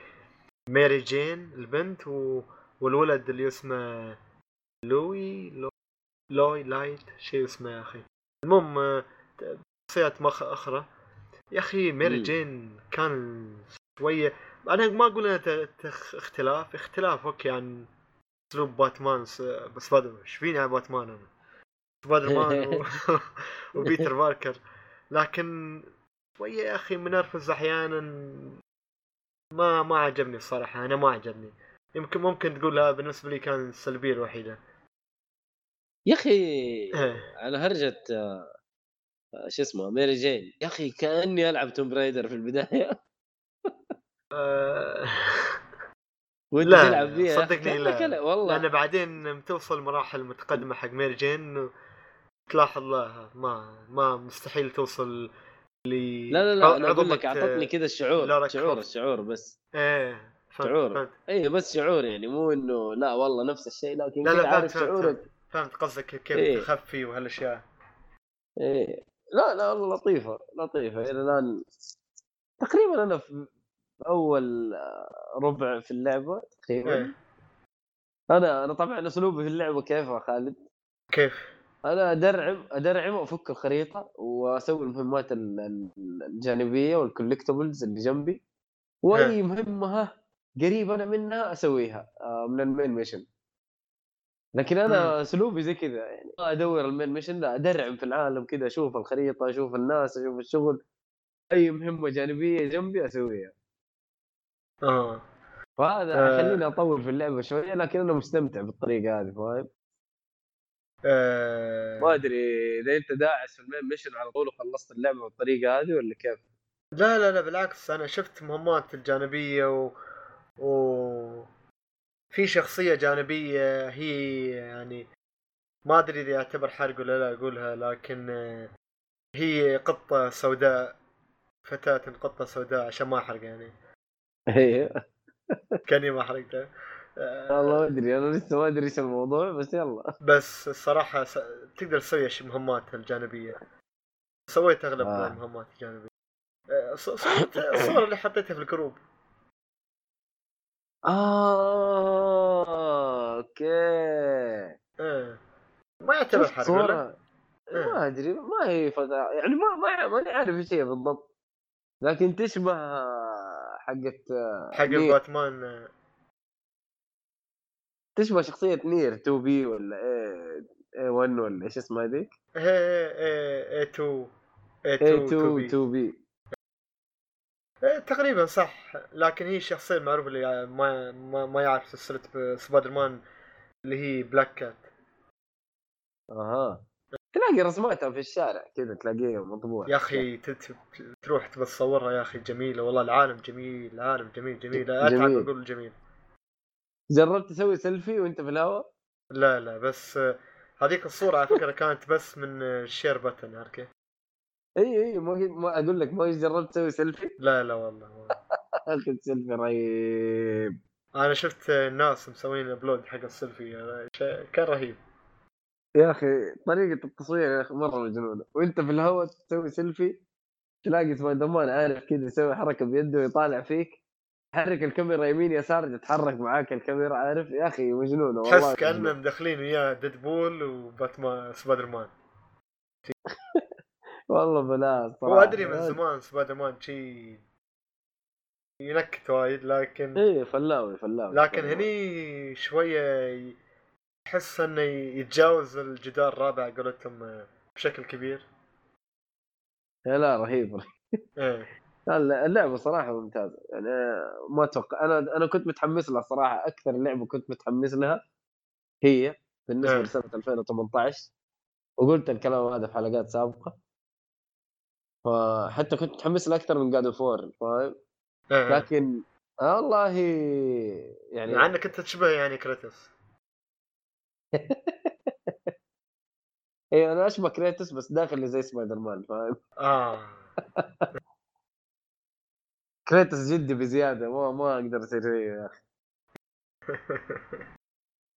ماري جين البنت و... والولد اللي اسمه لوي لو... لوي لايت شيء اسمه يا أخي المهم شخصيات مخ أخرى يا أخي ماري مم. جين كان شوية أنا ما أقول انها اختلاف اختلاف أوكي عن اسلوب باتمان س- بس بدر إيش فيني على باتمان أنا؟ سبايدر مان و... وبيتر باركر لكن شوية يا أخي منرفز أحيانا. ما ما عجبني الصراحة أنا ما عجبني. يمكن ممكن تقول هذا بالنسبة لي كان السلبية الوحيدة. يا أخي إيه. على هرجة آه، آه، شو اسمه ميري جين. يا أخي كأني ألعب Tomb Raider في البداية. آه، وانت لا، تلعب فيها صدقني لا. ألعب- والله. لأن بعدين توصل مراحل متقدمة حق ميري جين تلاحظ لا ما ما مستحيل توصل ل لا لا لا أنا أقول لك أعطتني كذا الشعور شعور. الشعور بس. إيه فهمت شعور. فهمت. اي بس شعور يعني مو إنه لا والله نفس الشيء لكن لا لا فهمت عارف فهمت, شعورك. فهمت قصدك كيف إيه. تخفي وهالأشياء. إيه. لا لا والله لطيفة لطيفة. إلى الآن تقريبا أنا في أول ربع في اللعبة تقريبا. إيه. أنا أنا طبعا أسلوبي في اللعبة كيف يا خالد؟ كيف؟ أنا أدرعم أدرعم وأفك الخريطة وأسوي المهمات ال- ال- الجانبية والكولكتبلز اللي جنبي. وأي مهمة ها قريب أنا منها أسويها آه، من ال main mission. لكن أنا أسلوبي زي كذا يعني. ما أدور ال main mission لا أدرعم في العالم كذا أشوف الخريطة أشوف الناس أشوف الشغل. أي مهمة جانبية جنبي أسويها. آه فهذا آه. خليني أطول في اللعبة شوية لكن أنا مستمتع بالطريقة هذه فاهم آه، ما أدري إذا أنت داعس في ال main mission على طول وخلصت اللعبة بالطريقة هذه ولا كيف؟ لا لا لا بالعكس أنا شفت مهمات الجانبية و, و... في شخصية جانبية هي يعني ما أدري إذا يعتبر حرق ولا لا أقولها لكن هي قطة سوداء فتاة قطة سوداء عشان ما أحرق يعني أيوه. كاني ما حرقتها آه، والله ما أدري أنا لسه ما أدري إيش الموضوع بس يلا. بس الصراحة س... تقدر تسوي أشي- مهمات الجانبية. سويت أغلب آه. المهمات الجانبية. آه، ص- صورة الصور اللي حطيتها في ال group. آه أوكي. إيه. ما يعتبر حرق ولا؟ إيه. ما أدري ما هي فتاة يعني ما ما ماني عارف إيش هي بالضبط. لكن تشبه حقت حق نير. الباتمان آه، تشبه شخصية نير 2 بي ولا إيه 1 ولا إيش اسمها هذيك؟ إيه إيه 2 إيه إيه 2 2 2 بي. إيه تقريبا صح لكن هي الشخصيه المعروفه اللي ما ما, ما يعرف سلسلة سبايدر مان اللي هي بلاك كات. أها. تلاقي رسماتها في الشارع كذا تلاقيها مطبوعة يا أخي تروح تبى تصورها يا أخي جميلة والله العالم جميل العالم جميل جميل أتعب. أقول جميل جربت تسوي سيلفي وأنت في الهواء؟ لا لا بس هذيك الصورة على فكرة كانت بس من ال share button عارف كيف؟ إي إي ما أقول لك ما جربت تسوي سيلفي؟ لا لا والله. أخذ سيلفي رهيب أنا شفت آه، ناس مسوين upload حق السيلفي شيء- كان رهيب يا أخي طريقة التصوير يا أخي مرة مجنونة. وأنت في الهواء تسوي سيلفي تلاقي سبايدر مان عارف كذا يسوي حركة بيده ويطالع فيك. حرك الكاميرا يمين يسار تتحرك معاك الكاميرا عارف؟ يا أخي مجنونة والله تحس مجنونة. كأنهم داخلين وياه ديدبول وباتمان سبايدر مان. والله بلا صراحة هو أدري من زمان سبايدر مان شي ينكت وايد لكن إيه فلاوي فلاوي لكن هني شوية ي- تحس إنه يتجاوز الجدار الرابع قولتهم آه، بشكل كبير. يا لا رهيب. رهيب. إيه. لا، اللعبة صراحة ممتازة. يعني ما أتوقع أنا أنا كنت متحمس لها صراحة. أكثر لعبة كنت متحمس لها هي بالنسبة إيه. لسنة 2018 وقلت الكلام هذا في حلقات سابقة. فحتى كنت متحمس لها أكثر من God of فاهم؟ إيه. لكن آه والله يعني مع إنك أنت تشبه يعني كريتوس. أيوه أنا أشبه كريتوس بس داخل زي سبايدر مان فاهم؟ آه. كريتوس جدي بزيادة ما ما أقدر أصير زيه يا أخي.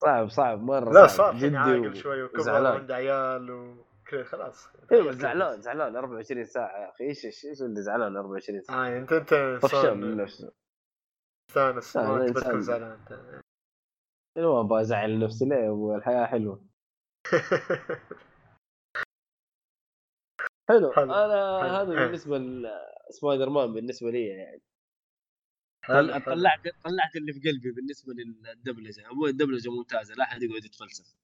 صعب صعب مرة لا صعب صار الحين عاقل شوي وكبر. وعنده عيال وكذا خلاص. أيوه زعلان زعلان 24 ساعة يا أخي. إيش إيش إيش اللي زعلان 24 ساعة؟ آه أنت أنت طفشان من نفسه. مستانس لا، ما إنسان. زعلان. أنا ما أبغى أزعل نفسي ليه والحياة حلوة حلو حلو، أنا. هذا. بالنسبة لسبايدر مان بالنسبة لي يعني. طلعت طلعت اللي في قلبي بالنسبة للدبلجة عموما الدبلجة ممتازة لا أحد يقعد يتفلسف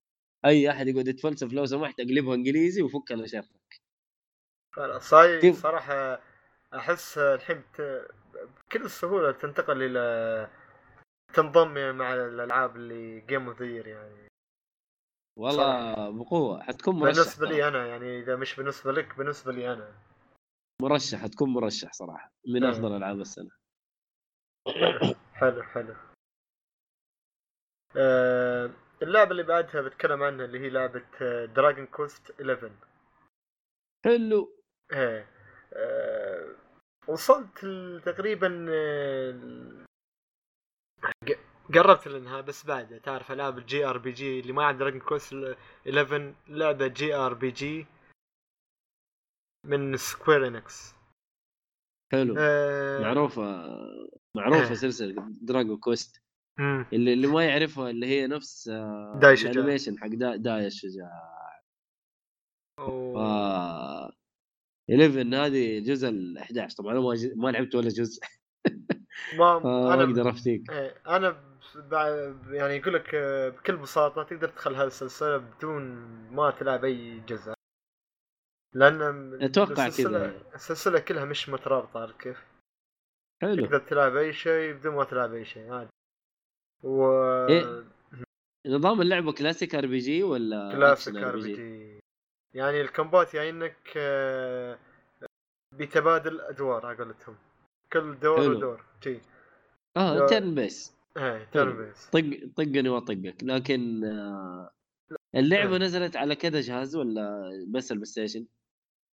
أي أحد يقعد يتفلسف لو سمحت أقلبها إنجليزي وفك خلاص هاي كيف؟ صراحة أحس الحين بكل سهولة تنتقل إلى تنضم مع الألعاب اللي game of the year. والله بقوة. حتكون مرشح بالنسبة ترى. لي أنا يعني إذا مش بالنسبة لك بالنسبة لي أنا. مرشح حتكون مرشح صراحة. من إيه. أفضل ألعاب السنة. حلو حلو. آه اللعبة اللي بعدها بتكلم عنها اللي هي لعبة Dragon Quest 11 حلو. إيه. آه، وصلت تقريبا آه، قربت لانها بس بعد تعرف ألعاب ال JRPG اللي ما عند Dragon Quest 11 لعبة JRPG من Square Enix حلو. آه معروفة معروفة إيه. سلسلة Dragon Quest مم. اللي, اللي ما يعرفها اللي هي نفس آه، داي شجاع. ال animation حق دا داي الشجاع و- آه 11 هذه الجزء ال 11 طبعا أنا ما, ج- ما لعبت ولا جزء. ما آه أنا أقدر أفتيك. إيه، أنا يعني يقول لك آه، بكل بساطة تقدر تدخل هذه السلسلة بدون ما تلعب أي جزء لأن السلسلة- كذا. السلسله كلها مش مترابطة عارف كيف؟ حلو. تقدر تلعب أي شيء بدون ما تلعب أي شيء عادي. و إيه؟ نظام اللعبة classic RPG ولا classic RP G؟ يعني ال combat يعني إنك آه، بتبادل أدوار على قولتهم. كل دور حلو. ودور جي آه لا. turn based إيه حلو. based طق طقني وأطقك لكن آه اللعبة إيه. نزلت على كذا جهاز ولا بس ال PlayStation؟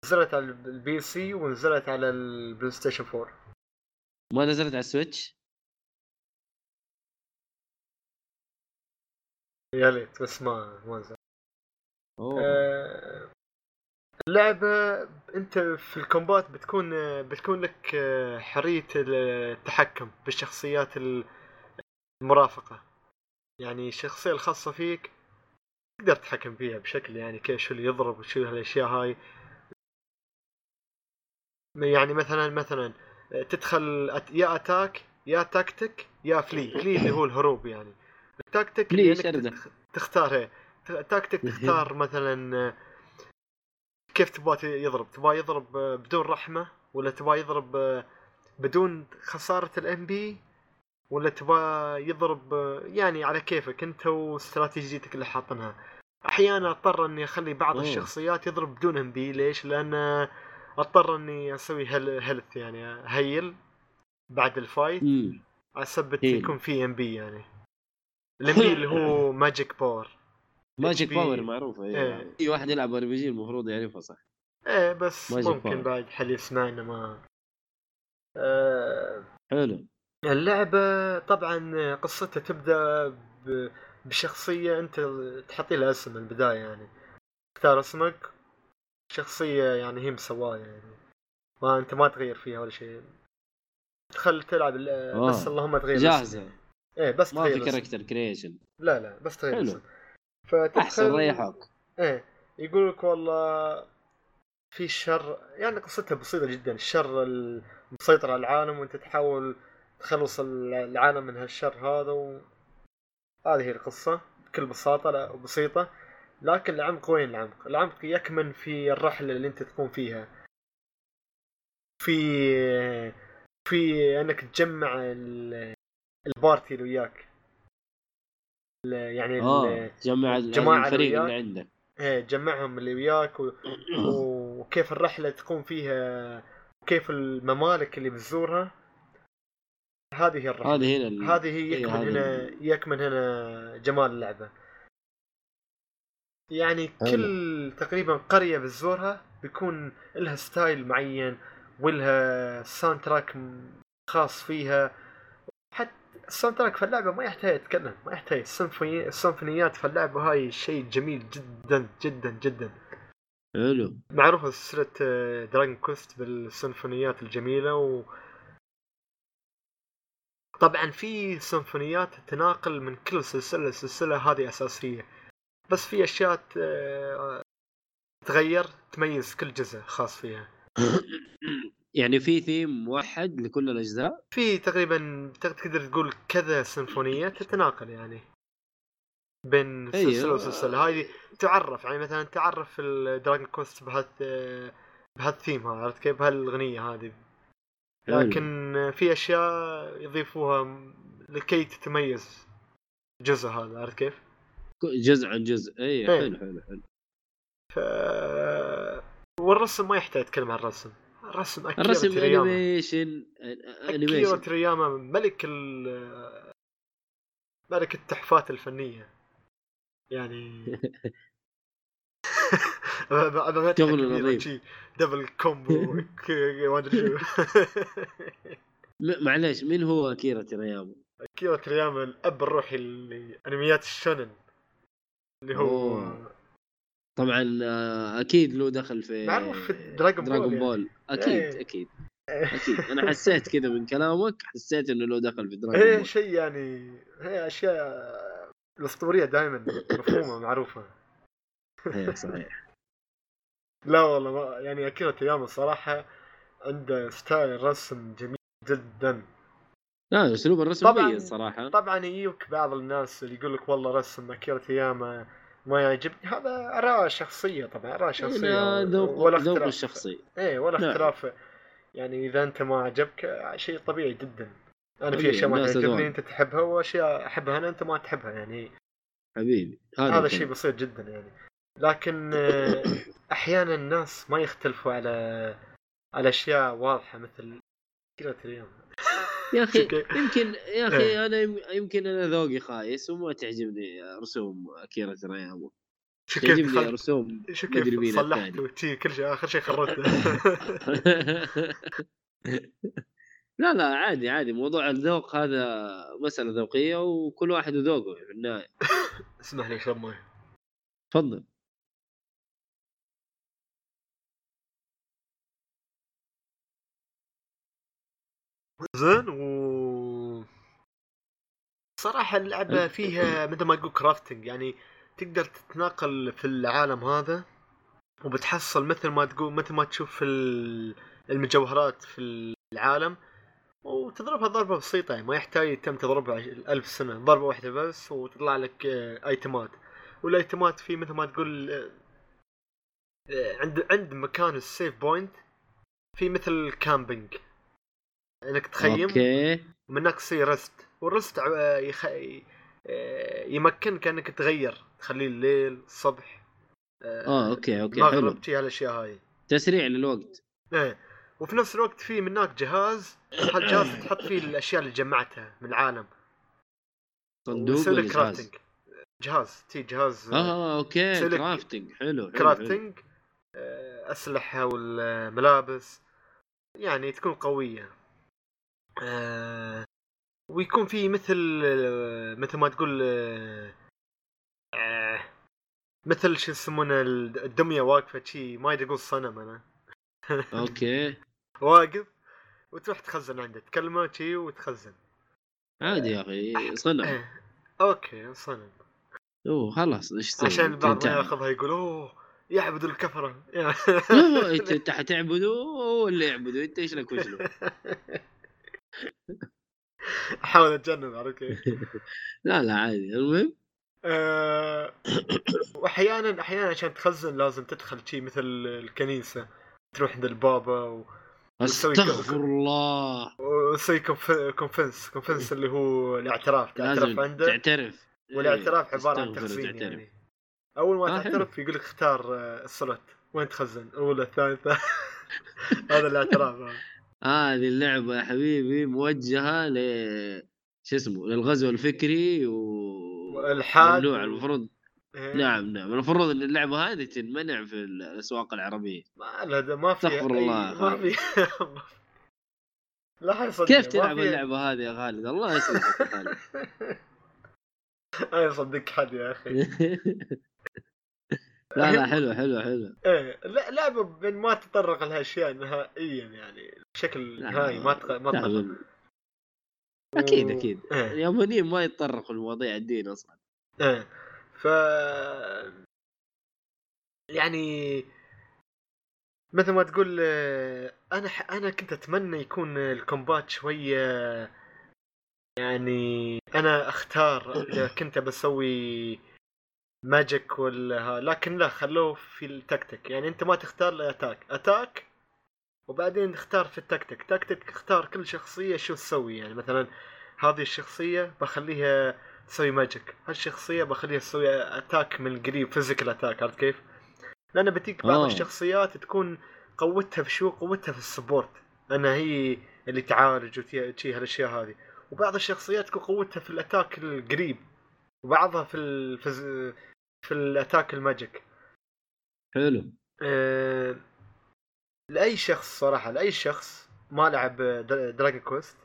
نزلت على ال PC ونزلت على ال PlayStation 4 ما نزلت على ال Switch؟ يا ليت بس ما ما نزل أوه آه، اللعبة انت في ال combat بتكون بتكون لك حرية التحكم بالشخصيات المرافقة. يعني الشخصية الخاصة فيك تقدر تتحكم فيها بشكل يعني كيف شو اللي يضرب وشو هالأشياء هاي. يعني مثلا مثلا تدخل يا attack يا تاكتيك يا flee. فلي اللي هو الهروب يعني. التاكتيك اللي ليش انك order؟ تخ- تختار إيه. ت- تاكتيك تختار مثلا كيف تبغى يضرب؟ تبغى يضرب آه، بدون رحمة ولا تبغى يضرب آه، بدون خسارة ال MP ولا تبغى يضرب آه، يعني على كيفك انت واستراتيجيتك اللي حاطنها. أحيانا أضطر إني أخلي بعض أوه. الشخصيات يضرب بدون MP ليش؟ لأن أضطر إني أسوي heal health يعني heal بعد ال fight على سبب. يكون في MP يعني. ال MP اللي هو magic power magic. power معروفة إيه. أي واحد يلعب RPG المفروض يعرفها صح إيه بس ممكن Power. بعد حد يسمعنا ما آه حلو اللعبة طبعا قصتها تبدأ ب- بشخصية أنت تحطي لها اسم من البداية يعني تختار اسمك شخصية يعني هي مسواها يعني ما أنت ما تغير فيها ولا شيء تدخل تلعب آه. بس اللهم تغير. جاهزة إيه بس ما في. character creation لا لا بس تغير حلو. الاسم فتدخل أحسن ريحوك إيه يقول لك والله في شر يعني قصتها بسيطة جدا. الشر المسيطر على العالم وأنت تحاول تخلص العالم من هالشر هذا و... هذه هي القصة بكل بساطة لا بسيطة. لكن العمق وين العمق؟ العمق يكمن في الرحلة اللي أنت تكون فيها. في في أنك تجمع ال- party اللي وياك. يعني آه جمع الجماعة اللي الفريق. اللي عندك. إيه تجمعهم اللي وياك و... وكيف الرحلة تكون فيها وكيف الممالك اللي بتزورها. هذه هي الرحلة. هذه هنا ال- هذه هي إيه، يكمن هذه هنا يكمن هنا جمال اللعبة. يعني كل تقريبا قرية بتزورها بيكون لها style معين ولها soundtrack خاص فيها. حتى ال soundtrack في اللعبة ما يحتاج يتكلم ما يحتاج. السيمفوني السيمفونيات في اللعبة هاي شيء جميل جدا جدا جدا. حلو. معروفة سلسلة Dragon Quest بالسيمفونيات الجميلة و طبعا في سيمفونيات تناقل من كل سلسلة السلسلة هذه أساسية. بس في أشياء ت- تغير تميز كل جزء خاص فيها. يعني في ثيم موحد لكل الأجزاء في تقريبا تقدر تقول كذا سيمفونية تتناقل يعني بين أيوة. سلسلة وسلسلة هذه تعرف يعني مثلا تعرف ال Dragon Quest بهذا بهالثيم هذا عرفت كيف بهالأغنية هذه. لكن في أشياء يضيفوها لكي تتميز الجزء هذا عرفت كيف؟ جزء عن جزء أي إيه. حلو حلو حلو ف والرسم ما يحتاج يتكلم عن الرسم الرسم أكيرا الرسم تورياما animation أكيرا animation تورياما ملك ال ملك التحفات الفنية يعني شغل نظيف. double combo ما أدري معليش مين هو أكيرا تورياما؟ أكيرا تورياما الأب الروحي لأنميات ال shonen اللي هو أوه. طبعا آه، أكيد له دخل في Dragon Ball Dragon يعني. Ball أكيد إيه. أكيد أكيد. أنا حسيت كذا من كلامك حسيت إنه له دخل في Dragon هي Ball شيء يعني هي أشياء الأسطورية دائما مفهومة معروفة. إيه، صحيح. لا والله ما يعني اكيرا تورياما الصراحة عنده ستايل رسم جميل جدا. لا أسلوب الرسم طبعاً. مميز صراحة. طبعا يجيك بعض الناس اللي يقول لك والله رسم اكيرا تياما ما يعجبني. هذا أراء شخصية طبعا أراء شخصية هنا ذوق ولا ذوق اختلاف الشخصي إيه ولا نعم. اختلاف يعني إذا أنت ما عجبك شيء طبيعي جدا. أنا في أشياء ما تعجبني. أنت تحبها وأشياء أحبها أنا أنت ما تحبها يعني. حبيبي هذا. شيء بسيط جدا يعني. لكن آه، أحيانا الناس ما يختلفوا على على أشياء واضحة مثل كذا تريم يا أخي؟ يمكن يا إيه. أخي أنا يم- يمكن أنا ذوقي خايس وما تعجبني رسوم أكيرا كيف تعجبني دخلت رسوم مدري مين صلحت. وتي كل شيء آخر شيء خربته لا لا عادي عادي. موضوع الذوق هذا مسألة ذوقية وكل واحد وذوقه في النهاية. اسمح لي اشرب مويه تفضل. زين و صراحة اللعبة فيها مثل ما تقول كرافتنج يعني تقدر تتناقل في العالم هذا وبتحصل مثل ما تقول مثل ما تشوف المجوهرات في العالم وتضربها ضربة بسيطة يعني ما يحتاج تم تضربها ألف سنة ضربة واحدة بس وتطلع لك آه، ايتمات والايتمات في مثل ما تقول آه، آه، عند عند مكان ال save point في مثل camping إنك تخيم أوكي. من هناك تصير rest وال rest يخ... آه، يمكنك انك تغير تخليه الليل الصبح آه أوكي أوكي حلو. مغرب شي هالأشياء هاي. تسريع للوقت. إيه وفي نفس الوقت في من هناك جهاز هالجهاز تحط فيه الأشياء اللي جمعتها من العالم؟ صندوق ولا جهاز؟ جهاز تي جهاز آه، آه أوكي يسوي لك كرافتنج حلو حلو. كرافتنج آه، أسلحة والملابس يعني تكون قوية. آه، ويكون في مثل آه، مثل ما تقول آه، آه، مثل شو يسمونه الدمية واقفة شي ما ادري أقول صنم أنا أوكي واقف وتروح تخزن عنده تكلمه شي وتخزن عادي يا أخي إيه. أوكي صنم أوه خلاص إيش؟ عشان البعض ما. ياخذها يقول أوه يعبد الكفرة إنت هو اللي يعبده إنت إيش لك وش له؟ أحاول أتجنب عرفت كيف؟ لا لا عادي. المهم؟ آه، واحيانا أحيانا عشان تخزن لازم تدخل شيء مثل الكنيسة. تروح عند البابا و... أستغفر الله. وتسوي conf- confess confess اللي هو الاعتراف. تعترف عنده؟ تعترف. والاعتراف إيه، عبارة عن تخزين. يعني. أول ما آه،. تعترف يقول لك اختار آه، ال slot وين تخزن؟ الاولى الثالثة. هذا الاعتراف. آه. هذه اللعبة يا حبيبي موجهة ل شو اسمه للغزو الفكري و والحاد المفروض إيه. نعم نعم المفروض إن اللعبة هذه تنمنع في الأسواق العربية. ما لا ده ما في استغفر الله ما في لا حيصدق كيف تلعب اللعبة هذه يا خالد؟ الله يصلحك يا خالد. ما يصدق حد يا أخي. لا لا حلو حلو حلو. إيه لا لعبة من ما تطرق لهالأشياء نهائيا يعني بشكل نهائي ما تق... ما تطرق أكيد أكيد. اليابانيين ما يتطرقوا لمواضيع الدين أصلا. إيه. ف يعني مثل ما تقول آه، أنا ح... أنا كنت أتمنى يكون ال combat شوية يعني أنا أختار إذا كنت بسوي magic ولا لا لكن لا خلوه في التكتيك. يعني أنت ما تختار ال attack attack وبعدين تختار في ال tactic. tactic اختار كل شخصية شو تسوي. يعني مثلا هذه الشخصية بخليها تسوي magic هالشخصية بخليها تسوي attack من قريب physical attack عرفت كيف؟ لأن بتيك بعض آه. الشخصيات تكون قوتها في شو؟ قوتها في ال support انها هي اللي تعالج وشي هالأشياء هذه. وبعض الشخصيات تكون قوتها في ال attack القريب. وبعضها في ال... في, ال attack ال magic. حلو. أه... لأي شخص صراحة لأي شخص ما لعب دراجون كويست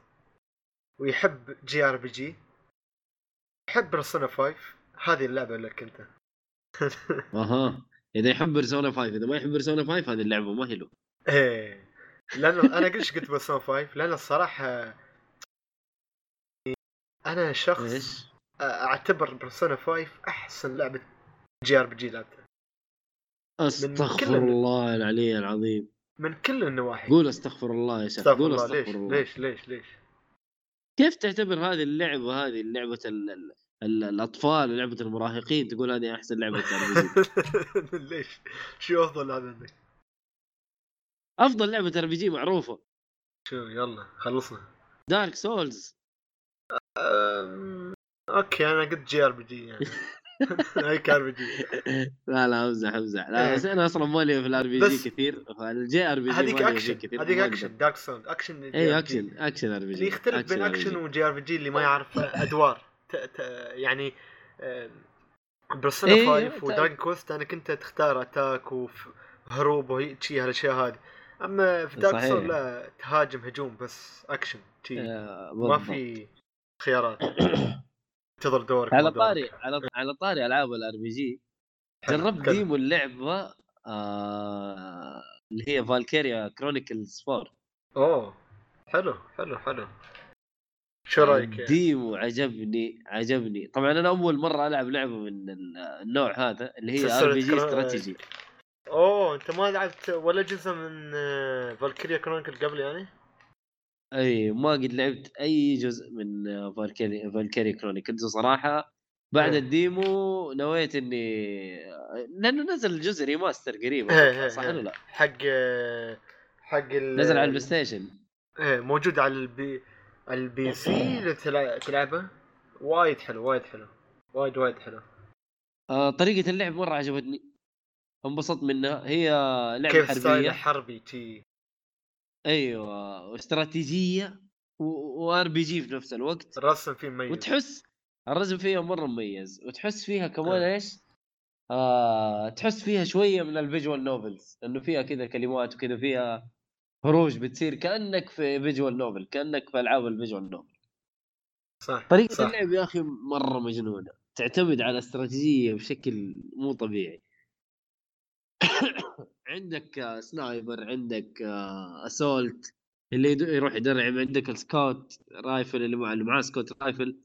ويحب JRPG يحب بيرسونا 5 هذه اللعبة لك أنت. أها. إذا يحب بيرسونا 5 إذا ما يحب بيرسونا 5 هذه اللعبة ما هي له. إيه. لأنه أنا قلت قلت بيرسونا 5 لأن الصراحه أنا شخص؟ أعتبر بيرسونا 5 أحسن لعبة JRPG لعبتها أستغفر الله العلي العظيم. من كل النواحي. قول أستغفر الله يا شيخ أستغفر قول الله. أستغفر ليش؟ الله. ليش؟ ليش؟ ليش؟ كيف تعتبر هذه اللعبة هذه لعبه ال... ال... ال... الأطفال ولعبه المراهقين تقول هذه أحسن لعبة ليش؟ شو أفضل هذا عندك؟ أفضل لعبة RPG معروفة. شو يلا خلصنا. دارك سولز أم... أوكي أنا قلت جي ار بي جي يعني. هيك ار بي جي لا لا امزح امزح لا إيه. بس أنا أصلا مالي في الار بي جي كثير فالجي ار بي جي هذيك اكشن هذيك ما اكشن. دارك سولد اكشن اي اكشن اكشن ار بي جي اللي يختلف بين اكشن وجي ار بي جي اللي ما يعرف أدوار. يعني إيه، 5 ت- ودراجون كويست أنا كنت تختار اتاك وهروب وهي شي هالأشياء هذه أما في دارك. سول لا تهاجم هجوم بس اكشن شي آه، ما بالضبط. في خيارات انتظر دورك على. طاري على على طاري ألعاب ال RPG جربت. demo اللعبة آه اللي هي فالكيريا كرونيكلز 4 أوه حلو حلو حلو شو رأيك يعني؟ demo عجبني عجبني طبعا أنا أول مرة ألعب لعبة من ال- النوع هذا اللي هي RPG استراتيجي أوه أنت ما لعبت ولا جزء من فالكيريا كرونيكلز قبل يعني؟ أي ما قد لعبت أي جزء من فالكيريا فالكيريا كرونيكلز وصراحه بعد إيه. ال demo نويت إني لأنه نزل جزء remaster قريب إيه، إيه، صح إيه. ولا لا؟ حق حق ال... نزل على البلاي ستيشن. إيه موجود على البي البي سي تلعبه؟ وايد حلو وايد حلو وايد وايد حلو. آه طريقة اللعب مرة عجبتني. انبسطت منها. هي لعبة كيف style حربية. حربي تي. أيوه. واستراتيجيه و RPG في نفس الوقت الرسم فيه مميز وتحس الرسم فيها مرة مميز وتحس فيها كمان آه. إيش؟ آه تحس فيها شوية من ال visual novels إنه فيها كذا كلمات وكذا فيها هروج بتصير كأنك في visual novel كأنك في ألعاب ال visual novel صح طريقة صح. اللعب يا أخي مرة مجنونة تعتمد على استراتيجية بشكل مو طبيعي عندك آه، sniper عندك آه، assault اللي يروح يدرعم عندك ال scout rifle اللي مع اللي معاه scout rifle.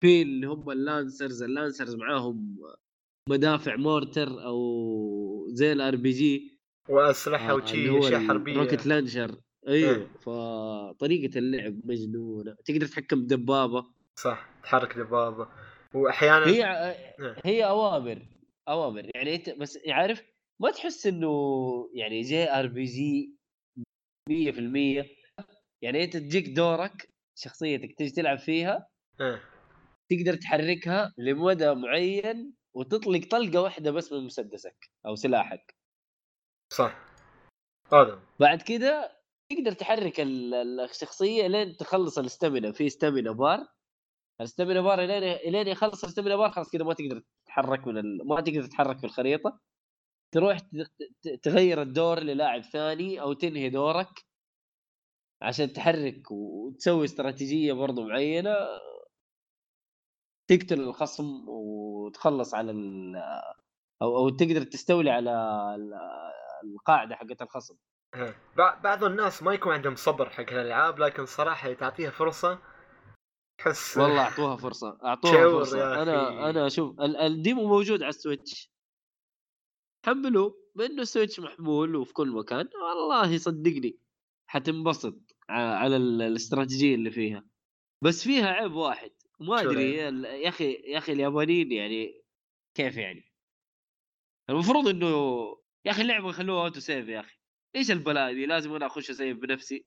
في اللي هم ال lancers ال lancers معاهم مدافع mortar أو زي ال RPG. وأسلحة آه، وشي أشياء حربية. rocket launcher أيوه. فطريقة اللعب مجنونة. تقدر تتحكم بدبابة. صح تحرك دبابة. وأحيانا هي إيه. هي أوامر أوامر. يعني أنت بس عارف ما تحس إنه يعني JRPG 100% يعني أنت تجيك دورك شخصيتك تجي تلعب فيها إيه. تقدر تحركها لمدى معين وتطلق طلقة واحدة بس من مسدسك أو سلاحك. صح. هذا بعد كده تقدر تحرك ال- ال- الشخصية لين تخلص ال stamina في stamina bar. ال stamina bar لين لين يخلص ال stamina bar خلاص كذا ما تقدر تتحرك من ال... ما تقدر تتحرك في الخريطة. تروح تغير الدور للاعب ثاني أو تنهي دورك عشان تحرك وتسوي استراتيجية برضو معينة تقتل الخصم وتخلص على ال... أو أو تقدر تستولي على ال- القاعدة حقت الخصم إيه. بع- بعض الناس ما يكون عندهم صبر حق الالعاب لكن صراحة تعطيها فرصة تحس والله أعطوها فرصة أعطوها فرصة أنا. أنا شوف ال- ال demo موجود على ال Switch حملوه بما إنه ال Switch محمول وفي كل مكان. والله صدقني حتنبسط على ال- الاستراتيجية اللي فيها. بس فيها عيب واحد. ما أدري يا أخي يا أخي اليابانيين يعني كيف يعني؟ المفروض إنه يا أخي اللعبة يخلوها auto save يا أخي. إيش البلاء دي؟ لازم أنا أخش اسيف بنفسي.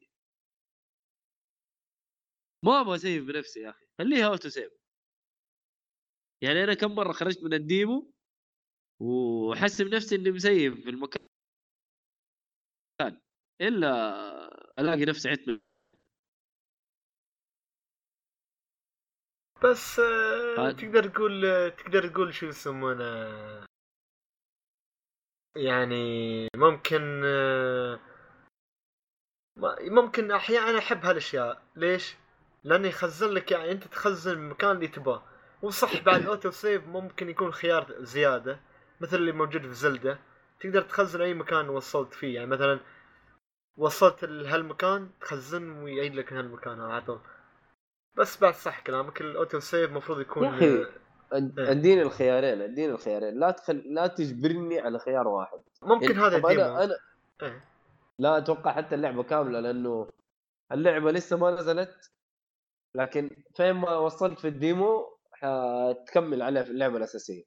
ما أبغى اسيف بنفسي يا أخي. خليها auto save يعني أنا كم مرة خرجت من ال demo واحسب نفسي إني مسيف في المكان. إلا ألاقي نفسي عدت بس آه، تقدر تقول تقدر تقول شو يسمونه؟ يعني ممكن آه، ممكن أحيانا أحب هالأشياء. ليش؟ لأنه يخزن لك يعني أنت تخزن المكان اللي تباه وصح بعد ال auto save ممكن يكون خيار زيادة. مثل اللي موجود في Zelda تقدر تخزن أي مكان وصلت فيه. يعني مثلا وصلت لهالمكان تخزن ويعيد لك هالمكان على طول. بس بعد صح كلامك ال auto save المفروض يكون يا أد- إيه. أديني الخيارين أديني الخيارين. لا تخل... لا تجبرني على خيار واحد. ممكن يعني هذا أنا أنا إيه. لا أتوقع حتى اللعبة كاملة لأنه اللعبة لسه ما نزلت. لكن فين ما وصلت في ال demo حتكمل عليها في اللعبة الأساسية.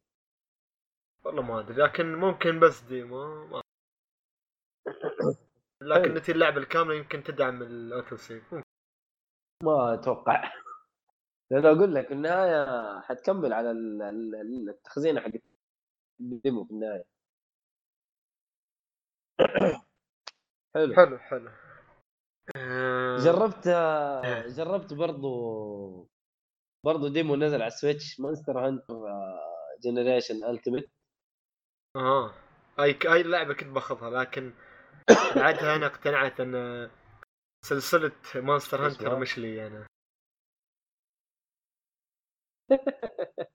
والله ما أدري لكن ممكن بس demo ما لكن. نتي اللعبة الكاملة يمكن تدعم ال auto save. ما أتوقع. لأنه أقول لك النهاية حتكمل على ال- ال- التخزينه حق ال demo في النهاية. حلو. حلو حلو. آه، جربت إيه. جربت برضو برضو demo نزل على ال Switch Monster Hunter Generation Ultimate آه أي أي لعبة كنت باخذها لكن بعدها أنا اقتنعت إن سلسلة Monster إيش Hunter؟ مش لي أنا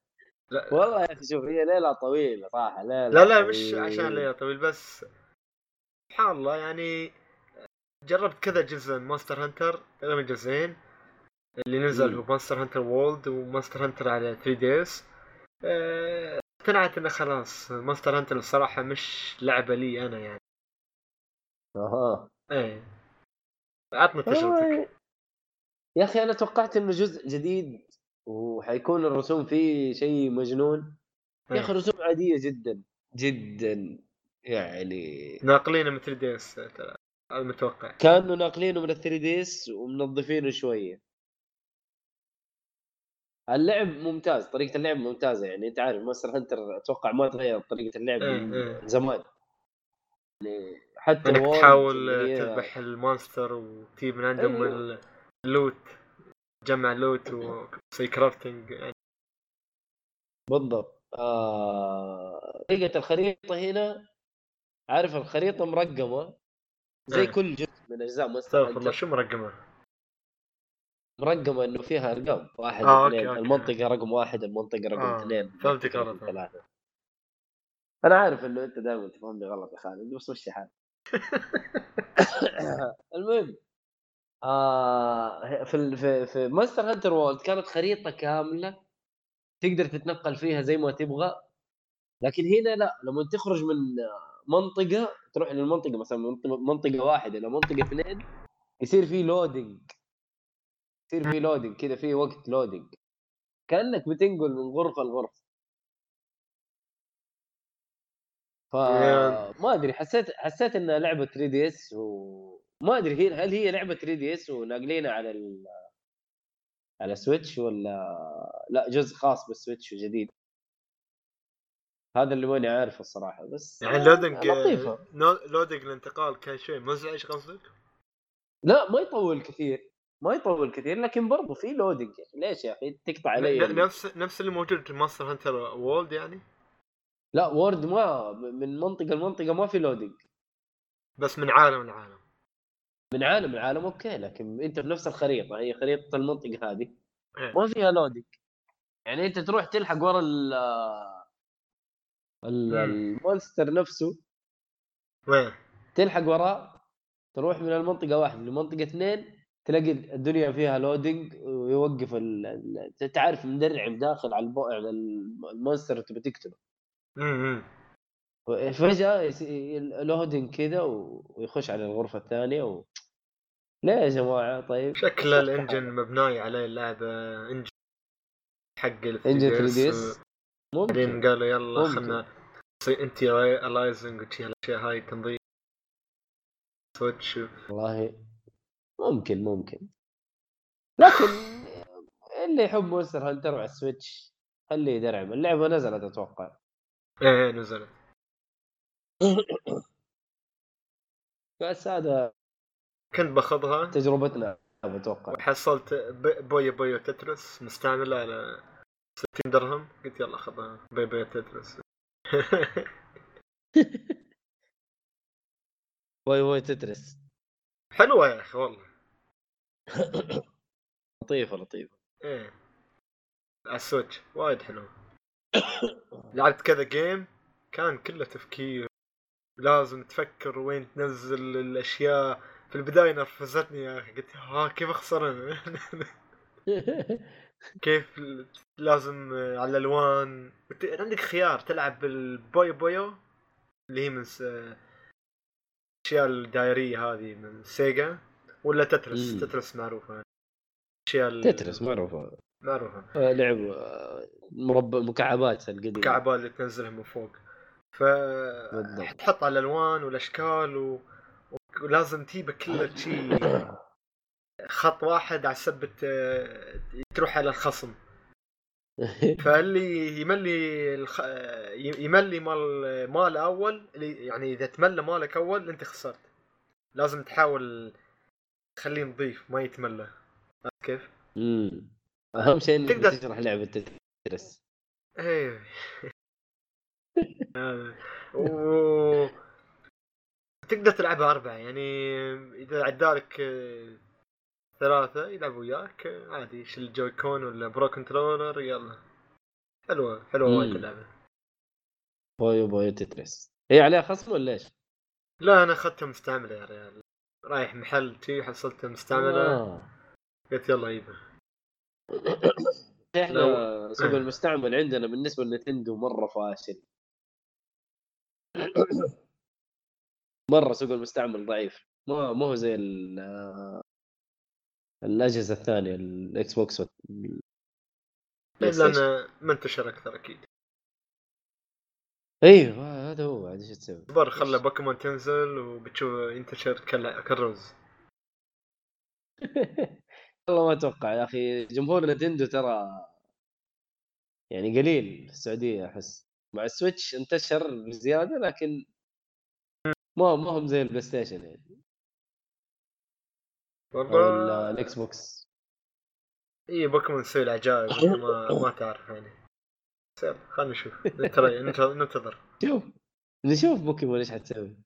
لا والله يا أخي شوف هي ليلة طويلة صراحة ليلة لا, لا مش. عشان ليلة طويل بس سبحان الله يعني جربت كذا جزء Monster Hunter تقريبا جزئين اللي نزل. هو Monster Hunter World و Monster Hunter على 3DS اقتنعت إنه خلاص Monster Hunter الصراحة مش لعبة لي أنا يعني. أها. إيه. عطنا تجربتك. يا أخي أنا توقعت إنه جزء جديد وحيكون الرسوم فيه شيء مجنون. يا أخي إيه. رسوم عادية جدا جدا يعني. ناقلينه من 3DS ترى هذا متوقع. كانوا ناقلينه من ال 3DS ومنظفينه شوية. اللعب ممتاز طريقة اللعب ممتازة يعني أنت عارف Monster Hunter أتوقع ما تغيرت طريقة اللعب إيه، من إيه. زمان يعني حتى إنك تحاول تذبح ال monster وتجيب من عندهم أيوه. ال loot تجمع loot وتسوي crafting يعني بالضبط آه... طريقة الخريطة هنا عارف الخريطة مرقمة زي إيه. كل جزء من أجزاء Monster استغفر الله شو مرقمة مرقمه إنه فيها أرقام واحد آه، اثنين okay، okay. المنطقة رقم واحد المنطقة رقم آه، اثنين فهمتك. رقم ثلاثة أنا عارف إنه أنت دائما تفهمني غلط يا خالد بس مشي حالك المهم آه في ال- في في Monster Hunter World كانت خريطة كاملة تقدر تتنقل فيها زي ما تبغى لكن هنا لا لما تخرج من منطقة تروح للمنطقه مثلا منط- منطقة واحدة إلى منطقة اثنين يصير في loading يصير في loading كذا في وقت loading كأنك بتنقل من غرفة لغرفة. فما أدري حسيت حسيت إنها لعبة 3DS وما أدري هي هل هي لعبة 3DS وناقلينها على ال... على Switch ولا لا جزء خاص بال Switch وجديد. هذا اللي ماني عارفه الصراحة بس يعني آه، loading لطيفة. لو- loading الانتقال كان شيء مزعج قصدك؟ لا ما يطول كثير. ما يطول كثير لكن برضو في loading ليش يا أخي؟ تقطع علي نفس نفس اللي موجود في Monster Hunter World يعني؟ لا World ما من منطقة لمنطقة ما في loading بس من عالم لعالم. من عالم لعالم أوكي لكن أنت في نفس الخريطة هي خريطة المنطقة هذه. إيه. ما فيها loading يعني أنت تروح تلحق ورا ال. ال monster نفسه. وين؟ تلحق وراه تروح من المنطقة واحد لمنطقة اثنين تلاقي الدنيا فيها loading ويوقف ال... ال- تعرف مدرعم داخل على البو... على ال monster تبي تقتله. فجاه يصير loading كذا ويخش على الغرفة الثانية و... ليه يا جماعة طيب. شكل ال engine مبناي عليه اللعبة engine حق ال engine 3 3DS DS. بعدين ممكن قالوا يلا. خلنا نسوي anti-aliasing وشي الاشياء هاي تنظيم. Switch والله ممكن ممكن. لكن اللي يحب Monster Hunter على ال Switch؟ خليه يدرعم اللعبة نزلت أتوقع. إيه نزلت. بس هذا كنت باخذها. تجربتنا أتوقع. وحصلت ب- Puyo Puyo Tetris. مستعمله على 60 درهم. قلت يلا خذها Puyo Puyo Tetris. Puyo Puyo Tetris. حلوة يا أخي والله. لطيفة لطيفة. إيه. على ال Switch وايد حلو لعبت كذا game كان كله تفكير. لازم تفكر وين تنزل الأشياء. في البداية نرفزتني يا أخي قلت ها كيف اخسر أنا كيف لازم على الألوان؟ عندك خيار تلعب بال Puyo Puyo اللي هي من. الاشياء الدائريه هذه من Sega ولا Tetris؟ مم. Tetris معروفة. الاشياء ال- Tetris معروفة. معروفة. آه، لعب آه، مربع مكعبات القديمة. المكعبات اللي تنزلها من فوق. ف. تحط على الألوان والأشكال و... ولازم تجيب كل شيء. خط واحد على سبة آه، تروح على الخصم. فاللي يملي الخ... يملي مال مال أول اللي يعني إذا تملى مالك أول أنت خسرت لازم تحاول تخليه نظيف ما يتملى عرفت كيف؟ مم. أهم شيء إنك تقدر- تشرح لعبة تترس إيه هذا. و تقدر تلعبها أربعة يعني إذا عدالك ثلاثة يلعبوا وياك. عادي شيل ال Joy-Con ولا Pro Controller يلا. حلوة حلوة وايد. اللعبة. Puyo Puyo Tetris. هي عليها خصم ولا إيش؟ لا أنا أخذتها مستعملة يا ريال. رايح محل تي حصلتها مستعملة. آه. قلت يلا يبا. إحنا سوق آه. المستعمل عندنا بالنسبة ل Nintendo مرة فاشل. مرة سوق المستعمل ضعيف. ما هو زي الأجهزة الثانية ال Xbox. لأن منتشر أكثر أكيد. أيوه هذا هو عاد إيش تسوي؟ اصبر خلى بوكيمون تنزل وبتشوف ينتشر كال- كالرز والله ما أتوقع يا أخي جمهور Nintendo ترى يعني قليل في السعودية أحس. مع ال Switch انتشر بزيادة لكن ما ما هم زي ال PlayStation يعني. أو والله ال Xbox. اي بوكيمون تسوي العجائب ما ما تعرف يعني. يلا خلينا نشوف. ننتظر. شوف نشوف بوكيمون إيش حتسوي.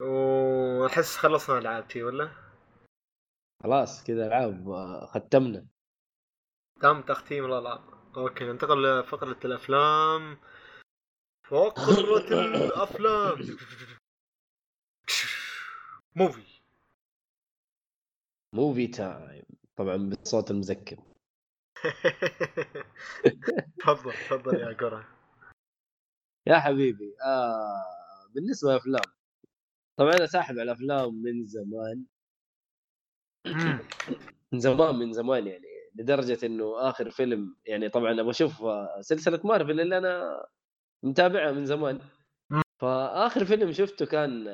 واحس خلصنا ألعاب تي ولا؟ خلاص كذا ألعاب آه، ختمنا. تم تختيم الألعاب. أوكي ننتقل لفقرة الأفلام. فقرة الأفلام. movie. movie time طبعا بالصوت المزكم تفضل تفضل يا قرة. يا حبيبي آه بالنسبة للأفلام طبعا أنا ساحب على الأفلام من زمان. من زمان من زمان يعني لدرجة إنه آخر فيلم يعني طبعا أبغى أشوف آه، سلسلة مارفل اللي أنا متابعها من زمان. فآخر فيلم شفته كان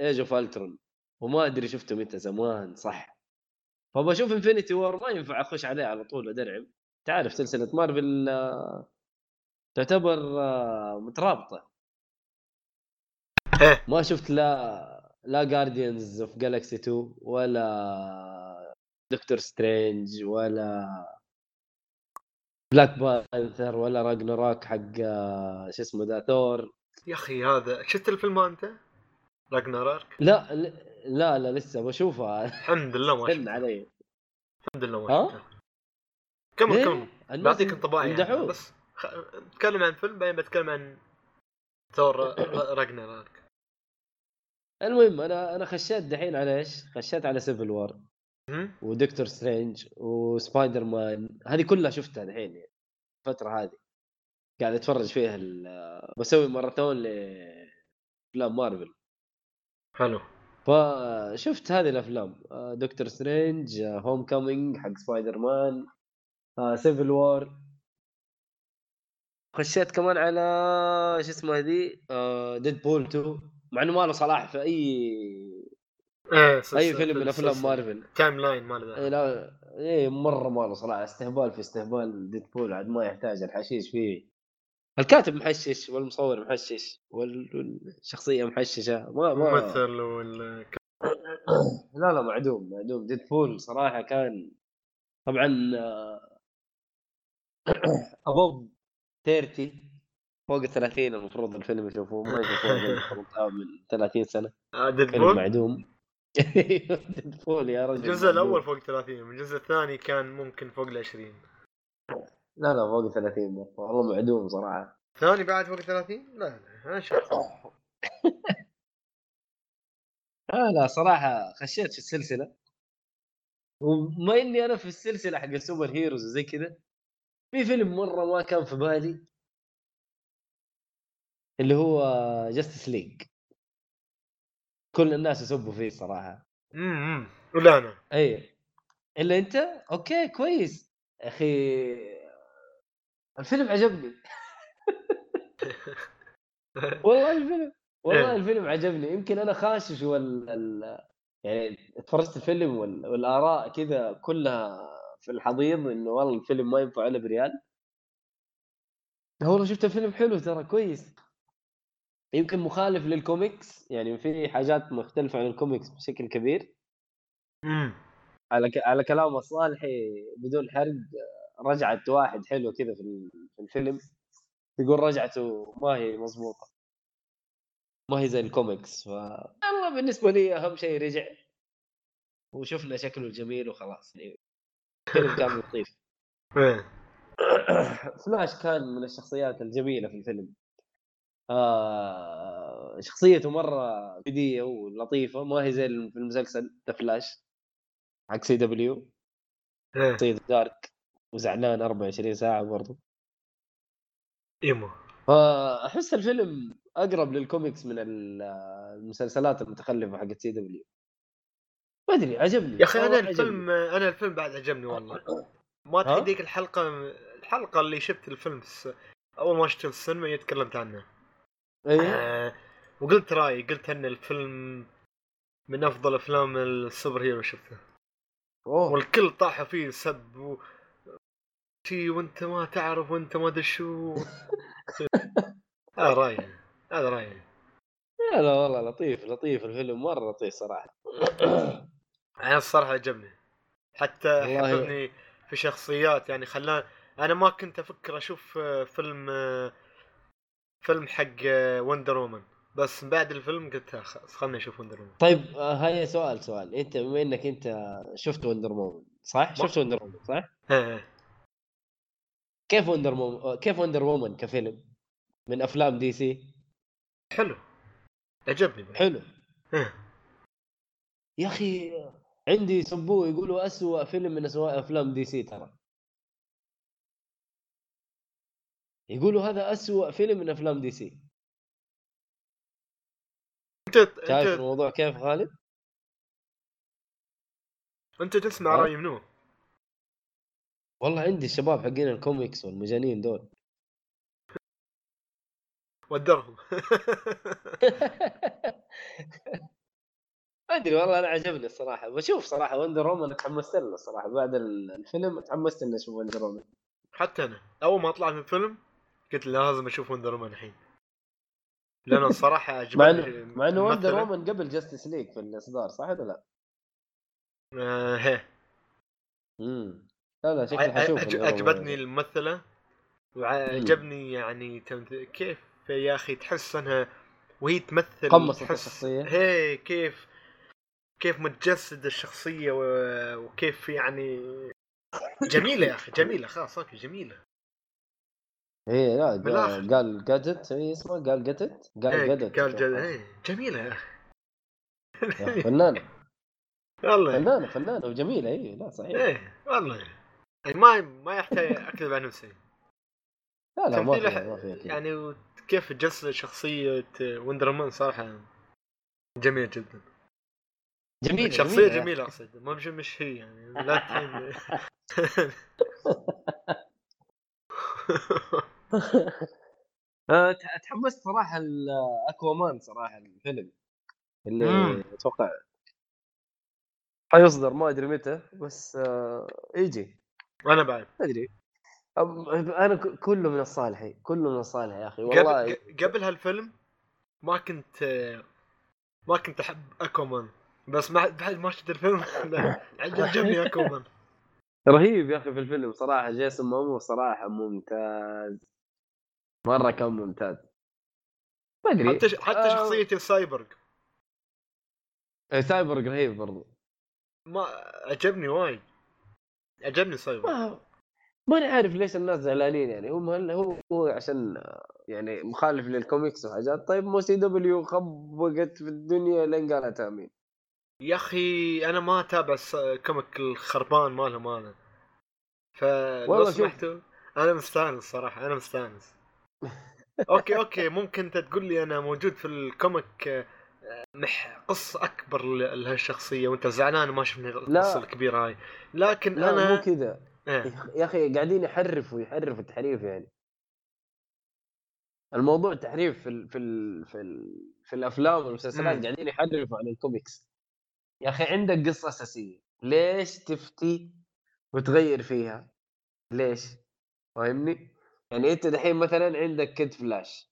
Age of Ultron وما أدري شفته متى زمان صح؟ فبشوف Infinity War ما ينفع أخش عليه على طول ادرعم تعرف سلسلة مارفل آه، تعتبر آه، مترابطة إيه. ما شفت لا لا Guardians of Galaxy 2 ولا Doctor Strange ولا Black Panther ولا Ragnarok حق آه، شو اسمه the Thor يا أخي هذا شفت الفيلم أنت؟ Ragnarok لا لا لا لسه بشوفها الحمد لله ما استنى شفته علي الحمد لله ما ها؟ شفته كمل ليه؟ كمل بعطيك انطباع يعني. بس خ... بتكلم عن فيلم بعدين بتكلم عن Thor Ragnarok المهم أنا أنا خشيت دحين على إيش؟ خشيت على Civil War؟ و Doctor Strange و Spider-Man هذه كلها شفتها دحين يعني الفترة هذه قاعد أتفرج فيها ال- بسوي ماراثون لافلام مارفل حلو فشفت هذه الأفلام. آه، Doctor Strange Homecoming حق سبايدر مان Civil War خشيت كمان على شو اسمه هذي؟ Deadpool 2 مع إنه ما له صلاح في أي إيه أي فيلم من أفلام. Marvel. timeline مال اي ذا لا اي مرة ما له صلاح. استهبال في استهبال Deadpool عاد ما يحتاج الحشيش فيه. الكاتب محشش والمصور محشش والشخصية محششة. ما ما ممثل وال لا لا معدوم معدوم. Deadpool صراحة كان طبعا above 30 فوق ال 30 المفروض الفيلم يشوفوه. ما يشوفوه آه، من 30 سنة. ديد فيلم بول معدوم. Deadpool يا رجل. الجزء. الأول فوق 30 الجزء الثاني كان ممكن فوق ال 20 لا لا فوق ال 30 مرة. والله معدوم صراحة. الثاني بعد فوق 30 لا لا أنا شفت آه لا صراحة خشيت في السلسلة. وما إني أنا في السلسلة حق ال super heroes وزي كذا في فيلم مرة ما كان في بالي اللي هو Justice League كل الناس يسبوا فيه صراحة. امم ولا أنا. اي إلا أنت؟ okay كويس. يا أخي الفيلم عجبني. والله الفيلم والله إيه. الفيلم عجبني. يمكن أنا خاشش وال ال... يعني اتفرجت الفيلم وال... والآراء كذا كلها في الحضيض إنه والله الفيلم ما ينفع إلا بريال. والله شفت الفيلم حلو ترى كويس. يمكن مخالف للكوميكس يعني في حاجات مختلفة عن الكوميكس بشكل كبير. امم على ك... على كلام الصالحي بدون حرق رجعت واحد حلو كذا في ال- في الفيلم يقول رجعته ما هي مضبوطة. ما هي زي الكوميكس ف والله بالنسبة لي أهم شيء رجع وشفنا شكله الجميل وخلاص. الفيلم كان لطيف. فلاش كان من الشخصيات الجميلة في الفيلم. آه شخصيته مرة بديه ولطيفة ما هي زي في المسلسل ذا فلاش حق CW شخصيه dark وزعلان 24 ساعة برضو. emo. فأحس الفيلم أقرب للكوميكس من ال- المسلسلات المتخلفة حقت CW. ما أدري عجبني. يا أخي أنا الفيلم أنا الفيلم بعد عجبني والله. ما؟ تحديك الحلقة الحلقة اللي شفت الفيلم. أول ما شفت السينما تكلمت عنه. عجبني. إيه؟ آه وقلت رأيي قلت إن الفيلم من أفضل أفلام السوبر هيرو شفته. أوه. والكل طاح فيه سب و... شي وانت ما تعرف وانت ما أدري شو. هذا رأيي هذا رأيي. لا لا والله لطيف لطيف الفيلم مرة لطيف صراحة. أنا الصراحة عجبني. حتى حببني في شخصيات يعني خلاني أنا ما كنت أفكر أشوف آه، فيلم آه، فيلم حق Wonder Woman بس بعد الفيلم قلت لا، خلاص خلني أشوف Wonder Woman طيب آه، هيا سؤال سؤال. أنت بما إنك أنت شفت Wonder Woman صح؟ شفت Wonder Woman صح؟ كيف Wonder Woman كيف Wonder Woman كفيلم من أفلام DC حلو عجبني. حلو. يا أخي عندي يسبوه يقولوا أسوأ فيلم من أسوأ أفلام DC ترى يقولوا هذا أسوأ فيلم من أفلام DC أنت شايف أنت الموضوع كيف خالد؟ أنت تسمع؟ رأي منو؟ والله عندي الشباب حقين الكوميكس والمجانين دول. ودرهم. ما أدري والله أنا عجبني الصراحة. بشوف صراحة Wonder Woman تحمست له الصراحة. بعد ال- الفيلم تحمست اني أشوف Wonder Woman حتى أنا أول ما طلع من الفيلم قلت لازم أشوف Wonder Woman الحين. لأنه الصراحة عجبني مع إنه Wonder. Woman قبل Justice League في الإصدار صح ولا لا؟ امم لا لا شكلي حشوف. عجبتني الممثلة وعجبني يعني. كيف يا أخي تحس إنها وهي تمثل تقمصت تحس الشخصية. هي كيف كيف متجسد الشخصية و... وكيف يعني جميلة يا أخي جميلة خلاص أوكي جميلة إيه لا. Gal- Gadot اي اسمه Gal Gadot Gal إيه، Gadot Gal Gad... إيه، جميلة يا أخي فنانة والله فنانة فنانة وجميلة اي لا صحيح إيه والله يعني ما ما يحتاج اكذب على نفسي. لا لا ما ما كذا يعني كيف تجسد شخصية Wonder Woman صراحة جميل جدا. جميلة شخصية يا جميلة أقصد. مو مش مش هي يعني. لا تحين. ت- تحمست صراحة الاكوامان صراحة الفيلم اللي. أتوقع حيصدر ما أدري متى بس آه يجي. وأنا بعد. أدري. أنا كله من الصالحي كله من الصالح يا أخي والله. قبل قبل هالفيلم ما كنت ما كنت أحب Aquaman بس ما بعد ما شفت الفيلم عجبني Aquaman. رهيب يا أخي في الفيلم صراحة Jason Momoa صراحة ممتاز. مرة كان ممتاز. ما أدري. حتى حتى آه. شخصية ال Cyborg. Cyborg رهيب برضو. ما عجبني وايد. عجبني سايبرغ ما ماني عارف ليش الناس زعلانين يعني. هم هل هو هو عشان يعني مخالف للكوميكس وحاجات. طيب مو CW خبقت في الدنيا لين قالت آمين. يا أخي أنا ما أتابع ال comic الخربان مالهم أنا. فلو والله. سمحتوا أنا مستانس صراحة أنا مستانس. okay okay ممكن أنت تقول لي أنا موجود في ال comic مع قصة أكبر ل- لهالشخصية وأنت زعلان ما شفنا القصة الكبيرة هاي. لكن لا أنا مو كذا. إيه. يا أخي قاعدين يحرفوا يحرفوا التحريف يعني. الموضوع تحريف في ال في ال في, ال في الأفلام والمسلسلات. قاعدين يحرفوا عن الكوميكس. يا أخي عندك قصة أساسية. ليش تفتي وتغير فيها؟ ليش؟ فاهمني؟ يعني أنت دحين مثلا عندك Kid Flash.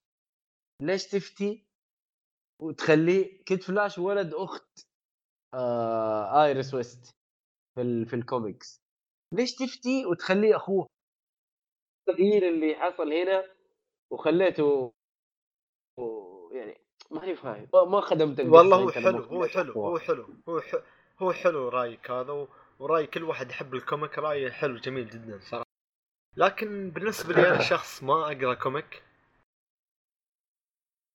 ليش تفتي وتخليه Kid Flash ولد أخت آه Iris West في ال في الكوميكس. ليش تفتي وتخليه أخوه؟ التغيير اللي حصل هنا وخليته و- يعني ماني فاهم ما- خدمت والله هو أنت حلو هو حلو. هو حلو هو ح- هو حلو رأيك هذا و- ورأي كل واحد يحب comic رأيه حلو جميل جدا صراحة. لكن بالنسبة لي أنا شخص ما أقرأ comic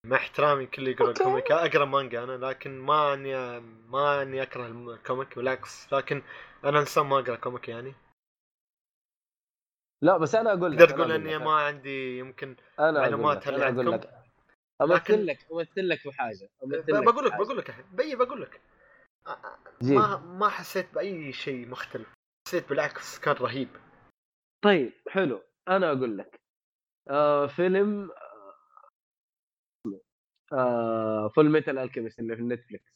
مع احترامي كل يقرا أوكي. كوميك أقرأ مانجا أنا لكن ما اني ما اني أكره الكوميك بالعكس لكن أنا إنسان ما أقرأ كوميك يعني لا بس أنا أقول لك تقول إني لك، ما عندي يمكن أنا أقول معلومات لك هل عندكم؟ لك أمثل لك أمثل لك بحاجة أمثل ب- بقول لك. بقول لك بي بقول لك. ما ما حسيت بأي شيء مختلف حسيت بالعكس كان رهيب طيب حلو أنا أقول لك آه فيلم آه Fullmetal Alchemist اللي في نتفلكس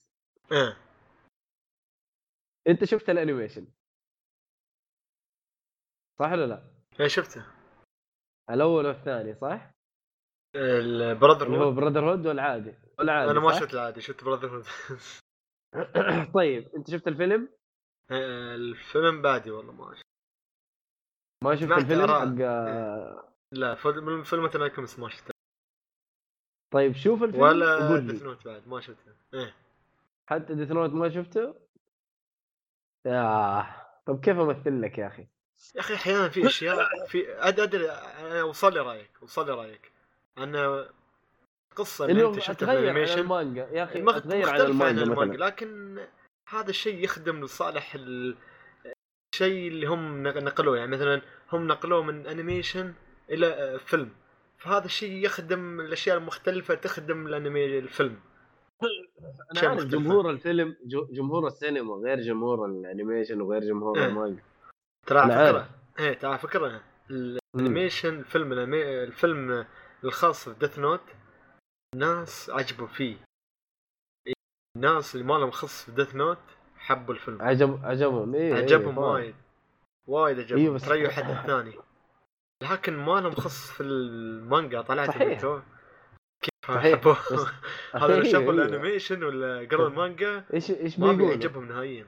آه أنت شفت ال animation صح ولا لا؟ إيه شفته الأول والثاني صح؟ ال Brother اللي هو hood Brother hood والعادي والعادي أنا ما؟ شفت العادي شفت Brotherhood طيب أنت شفت الفيلم؟ الفيلم بعدي والله ما شفت ما شفت الفيلم. حق آه، لا فيلم فيلم ما شفته طيب شوف الفيلم ولا Death Note بعد ما شفته. إيه. حتى ديث نوت ما شفته؟ آه. طب كيف أمثل لك يا أخي؟ يا أخي أحيانا في أشياء في أدري أنا وصل لي رأيك وصل لي رأيك. أنا القصة اللي أنت شفتها في عن ال animation ال manga. يا أخي مخ- أتغير عن ال manga, ال manga مثلا. لكن هذا الشيء يخدم لصالح ال- الشيء اللي هم نق- نقلوه. يعني مثلا هم نقلوه من animation إلى آه، فيلم. فهذا الشيء يخدم الأشياء المختلفة تخدم الأنمي الفيلم. أنا عارف. جمهور الفيلم جمهور السينما غير جمهور ال animation وغير جمهور إيه. المانجا. ترى على فكرة. إيه ترى على فكرة. ال animation الفيلم الفيلم الخاص في Death Note ناس عجبوا فيه. الناس اللي ما لهم خص في Death Note حبوا الفيلم. عجب عجبهم. إيه عجبهم إيه وايد. وايد عجبهم. أيوة بس- حد ثاني لكن ما لهم خص في المانجا طلعت صحيح. كيف بس- هذا شافوا. ال animation ولا قروا المانجا إيش إيش ما؟ بيعجبهم نهائيا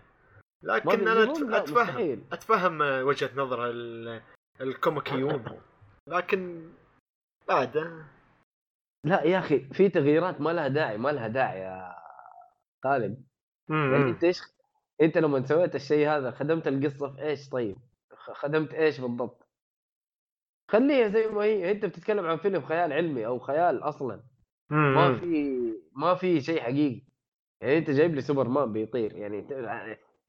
لكن أنا أتفهم مستحيل. أتفهم وجهة نظر ال- الكوميكيون لكن بعد لا يا أخي في تغييرات ما لها داعي ما لها داعي يا خالد يعني إنت إيش إنت لما سويت الشيء هذا خدمت القصة في إيش طيب؟ خدمت إيش بالضبط؟ خليها زي ما هي انت بتتكلم عن فيلم خيال علمي أو خيال أصلا. ما في ما في شيء حقيقي. يعني أنت جايب لي سوبرمان بيطير يعني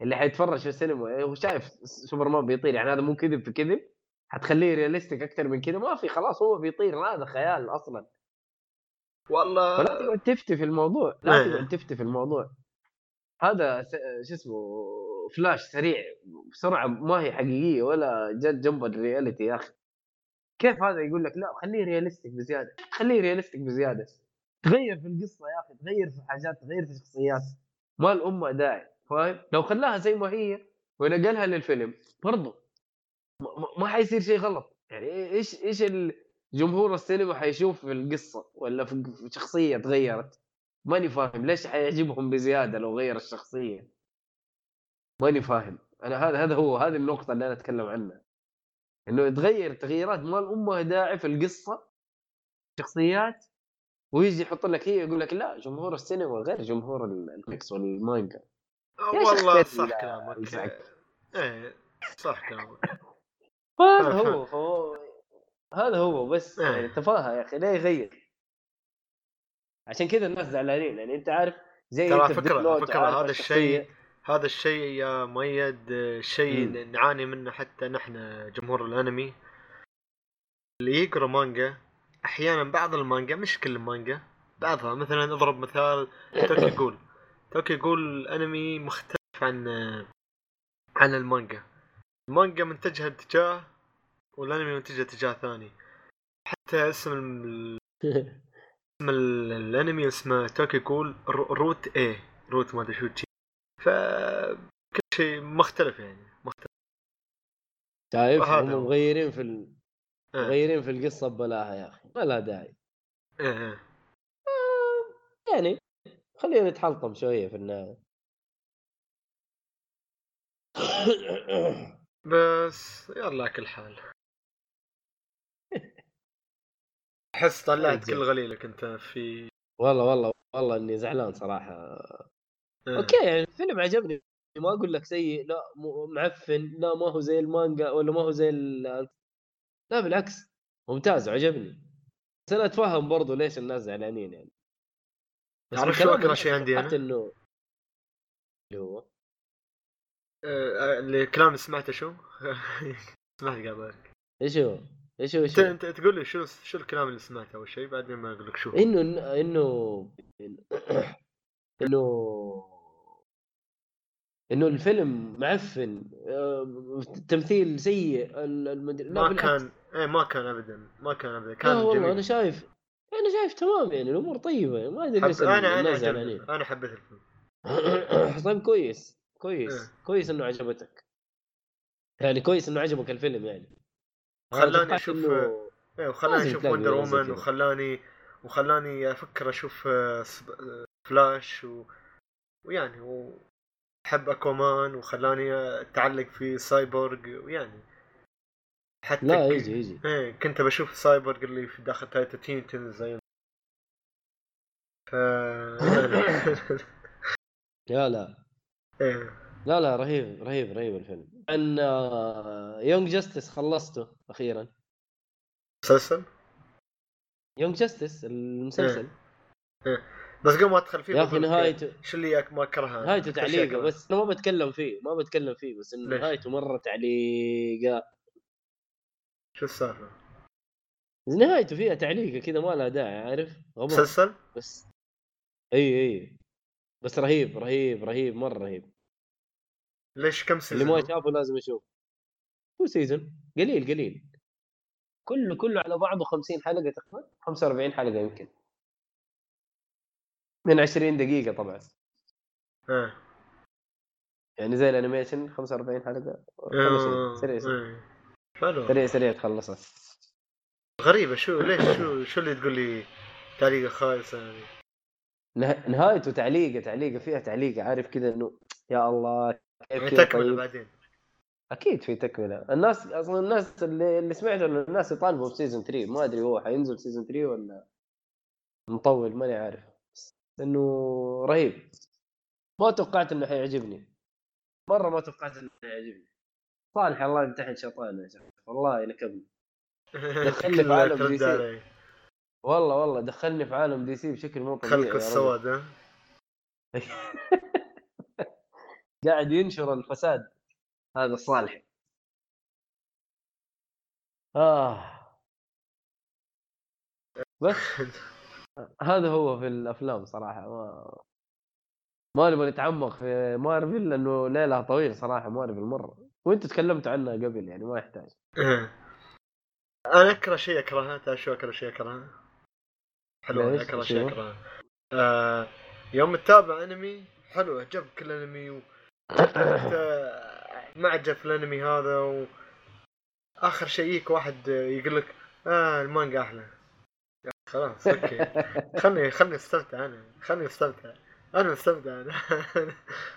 اللي حيتفرج في السينما هو شايف سوبرمان بيطير يعني هذا مو كذب في كذب. حتخليه realistic أكثر من كذا. ما في خلاص هو بيطير هذا خيال أصلا. والله. فلا تقعد تفتي في الموضوع لا إيه. تقعد تفتي في الموضوع. هذا س- شو اسمه فلاش سريع بسرعة ما هي حقيقية ولا جت جنب ال reality يا أخي. كيف هذا يقول لك؟ لا خليه realistic بزيادة. خليه realistic بزيادة. تغير في القصة يا أخي تغير في حاجات تغير في شخصيات. ما لها داعي فاهم؟ لو خلاها زي ما هي ونقلها للفيلم برضو ما- حيصير شيء غلط. يعني إيش إيش جمهور السينما حيشوف في القصة ولا في شخصية تغيرت؟ ماني فاهم. ليش حيعجبهم بزيادة لو غير الشخصية؟ ماني فاهم. أنا هذا هذا هو هذه النقطة اللي أنا أتكلم عنها. إنه يتغير تغييرات ما الأمة داعي في القصة شخصيات ويجي يحط لك هي يقول لك لا جمهور السينما غير جمهور الميكس والمانجا يا والله صح لا، كلامك. إيه صح كلامك هذا هو هو هذا هو بس إيه. يعني تفاهة يا أخي ليه يغير عشان كذا الناس زعلانين يعني أنت عارف زي ترى فكرة عارف هذا. الشيء- هذا الشيء يا مؤيد شيء. نعاني منه حتى نحن جمهور الأنمي. اللي يقرأ مانجا أحيانا بعض المانجا مش كل المانجا بعضها. مثلا أضرب مثال Tokyo Ghoul Tokyo Ghoul anime مختلف عن عن ال manga. ال manga منتجها اتجاه والأنمي منتجها اتجاه ثاني. حتى اسم ال- اسم ال- الأنمي اسمه Tokyo Ghoul roo- Root A Root ما أدري شو تشي. ف كل شيء مختلف يعني مختلف شايف هم. مغيرين في ال... إيه. مغيرين في القصة ببلاها يا أخي ما لها داعي إيه إيه. يعني خلينا نتحلطم شوية في النهاية بس يلا كل حال أحس طلعت. كل غليلك أنت في والله والله والله إني زعلان صراحة إيه. أوكي يعني الفيلم عجبني ما أقول لك سيء لا معفن لا ما هو زي المانجا ولا ما هو زي ال... لا بالعكس ممتاز عجبني بس أنا أتفهم برضو ليش الناس زعلانين يعني تعرف شو الناس شيء عندي؟ توقعت إنه اللي هو آه، اللي الكلام اللي سمعته شو؟ سمعت قبل إيش هو؟ إيش هو؟ أنت إيش هو؟ أنت تقول لي شو شو الكلام اللي سمعته أول شيء بعدين ما أقول لك شو. إنه إنه إنه إنه الفيلم معفن آه، تمثيل سيء المدري لا ما بالعكس. كان إيه ما كان ابدا ما كان ابدا لا كان والله جميل أنا شايف أنا شايف تمام يعني الأمور طيبة ما أدري. ليش أنا أنا أنا حبيت الفيلم طيب كويس كويس إيه. كويس إنه عجبتك يعني كويس إنه عجبك الفيلم يعني خلاني إنه- إيه وخلاني أشوف وندر وومن. وخلاني وخلاني أفكر أشوف آه، فلاش و... ويعني واحب Aquaman وخلاني أتعلق في سايبورغ ويعني حتى لا ك- يجي يجي إيه كنت بشوف سايبورغ اللي في داخل Titans Teen زي ف لا لا. إيه. لا لا رهيب رهيب رهيب الفيلم. عن Young Justice خلصته أخيرا. مسلسل؟ Young Justice المسلسل. بس قبل ما ادخل فيه يا أخي نهايته شو اللي ما اكرهها نهايته تعليقة. بس أنا ما بتكلم فيه ما بتكلم فيه بس إنه؟ نهايته مرة تعليقة شو السالفة؟ نهايته فيها تعليقة كذا ما لها داعي عارف مسلسل؟ بس إي إي بس رهيب رهيب رهيب مرة رهيب ليش كم اللي season؟ ما شافه لازم يشوف هو season قليل قليل كله كله على بعضه 50 حلقة تقريبا 45 حلقة يمكن من 20 دقيقة طبعا. إيه يعني زي ال animation 45 حلقة آه، سريع سريع. إيه. حلو. سريع سريع تخلصها. غريبة شو ليش شو شو اللي تقول لي تعليقة خايسة يعني نه- نهايته تعليقة تعليقة فيها تعليقة عارف كذا إنه يا الله كيف يعني كذا تكملة طيب. بعدين. أكيد في تكملة. الناس أصلا الناس اللي, اللي سمعته إنه الناس يطالبوا ب season 3 ما أدري هو حينزل season 3 ولا مطول ماني عارف. انه رهيب. ما توقعت إنه حيعجبني. مرة ما توقعت إنه حيعجبني. صالح الله يمتحن شيطان يا شيخ. والله نكبني دخلني في عالم دي سي. والله والله دخلني في عالم دي سي بشكل مو طبيعي خلق. السواد ها؟ قاعد ينشر الفساد. هذا الصالح آه. بس. هذا هو في الأفلام صراحة ما ما نبغى نتعمق في مارفل لأنه ليلها طويل صراحة مارفل مرة. وأنت تكلمت عنها قبل يعني ما يحتاج. أنا أكره شيء أكرهه تعرف شو أكره شيء أكرهه؟ حلو؟ أكره؟ شيء أكرهه. آه يوم تتابع أنمي حلو عجبك الانمي و... أنت معجب في الأنمي هذا و... آخر شيء يجيك واحد يقول لك آه المانجا أحلى. خلاص أوكي. خلني خلني استمتع أنا. خلني استمتع. أنا مستمتع أنا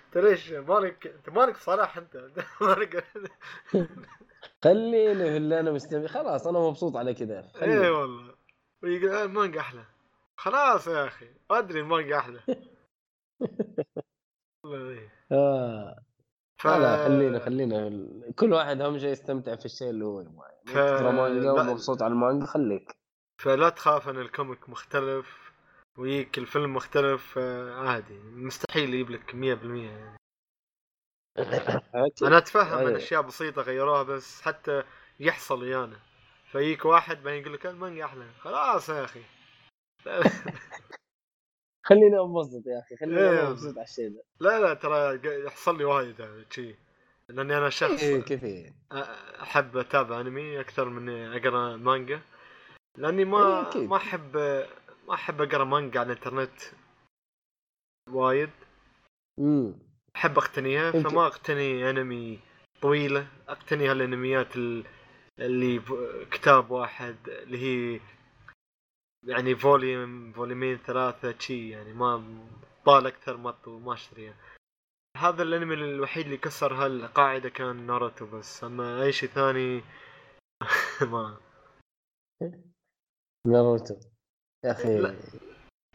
انت ليش مالك انت مالك صلاح أنت؟ مالك خليني في اللي أنا مستمع. خلاص أنا مبسوط على كذا خليني. والله. ويقول آه، المانجا أحلى. خلاص يا أخي. أدري المانجا أحلى. إيه. آه. ف... لا خلينا خلينا كل واحد اهم شيء يستمتع في الشيء اللي هو يبغاه. ف- مانجا. ومبسوط على المانجا خليك. فلا تخاف أن ال comic مختلف ويجيك الفيلم مختلف آه، عادي. مستحيل يجيب لك 100% يعني. أنا أتفهم إن أيوة. أشياء بسيطة غيروها بس حتى يحصل ويانا. فيجيك واحد بعدين يقول لك المانجا أحلى. خلاص يا أخي. خليني انبسط يا أخي خليني إيه. أنا مبسوط على الشيء ده. لا لا ترى يحصل لي وايد هذا شيء لأني أنا شخص إيه كيف أحب أتابع أنمي أكثر من أقرأ مانجا. لأني إيه، ما أكيد. ما أحب ما أحب أقرأ مانجا على الإنترنت وايد. امم أحب أقتنيها فما أقتني أنمي طويلة. أقتني هالأنميات ال- اللي كتاب واحد اللي هي يعني volume فوليومين ثلاثة شي يعني ما طال أكثر ما ما أشتريها. هذا الأنمي الوحيد اللي كسر هالقاعدة كان ناروتو بس. أما أي شيء ثاني ما. ناروتو. يا أخي. لا.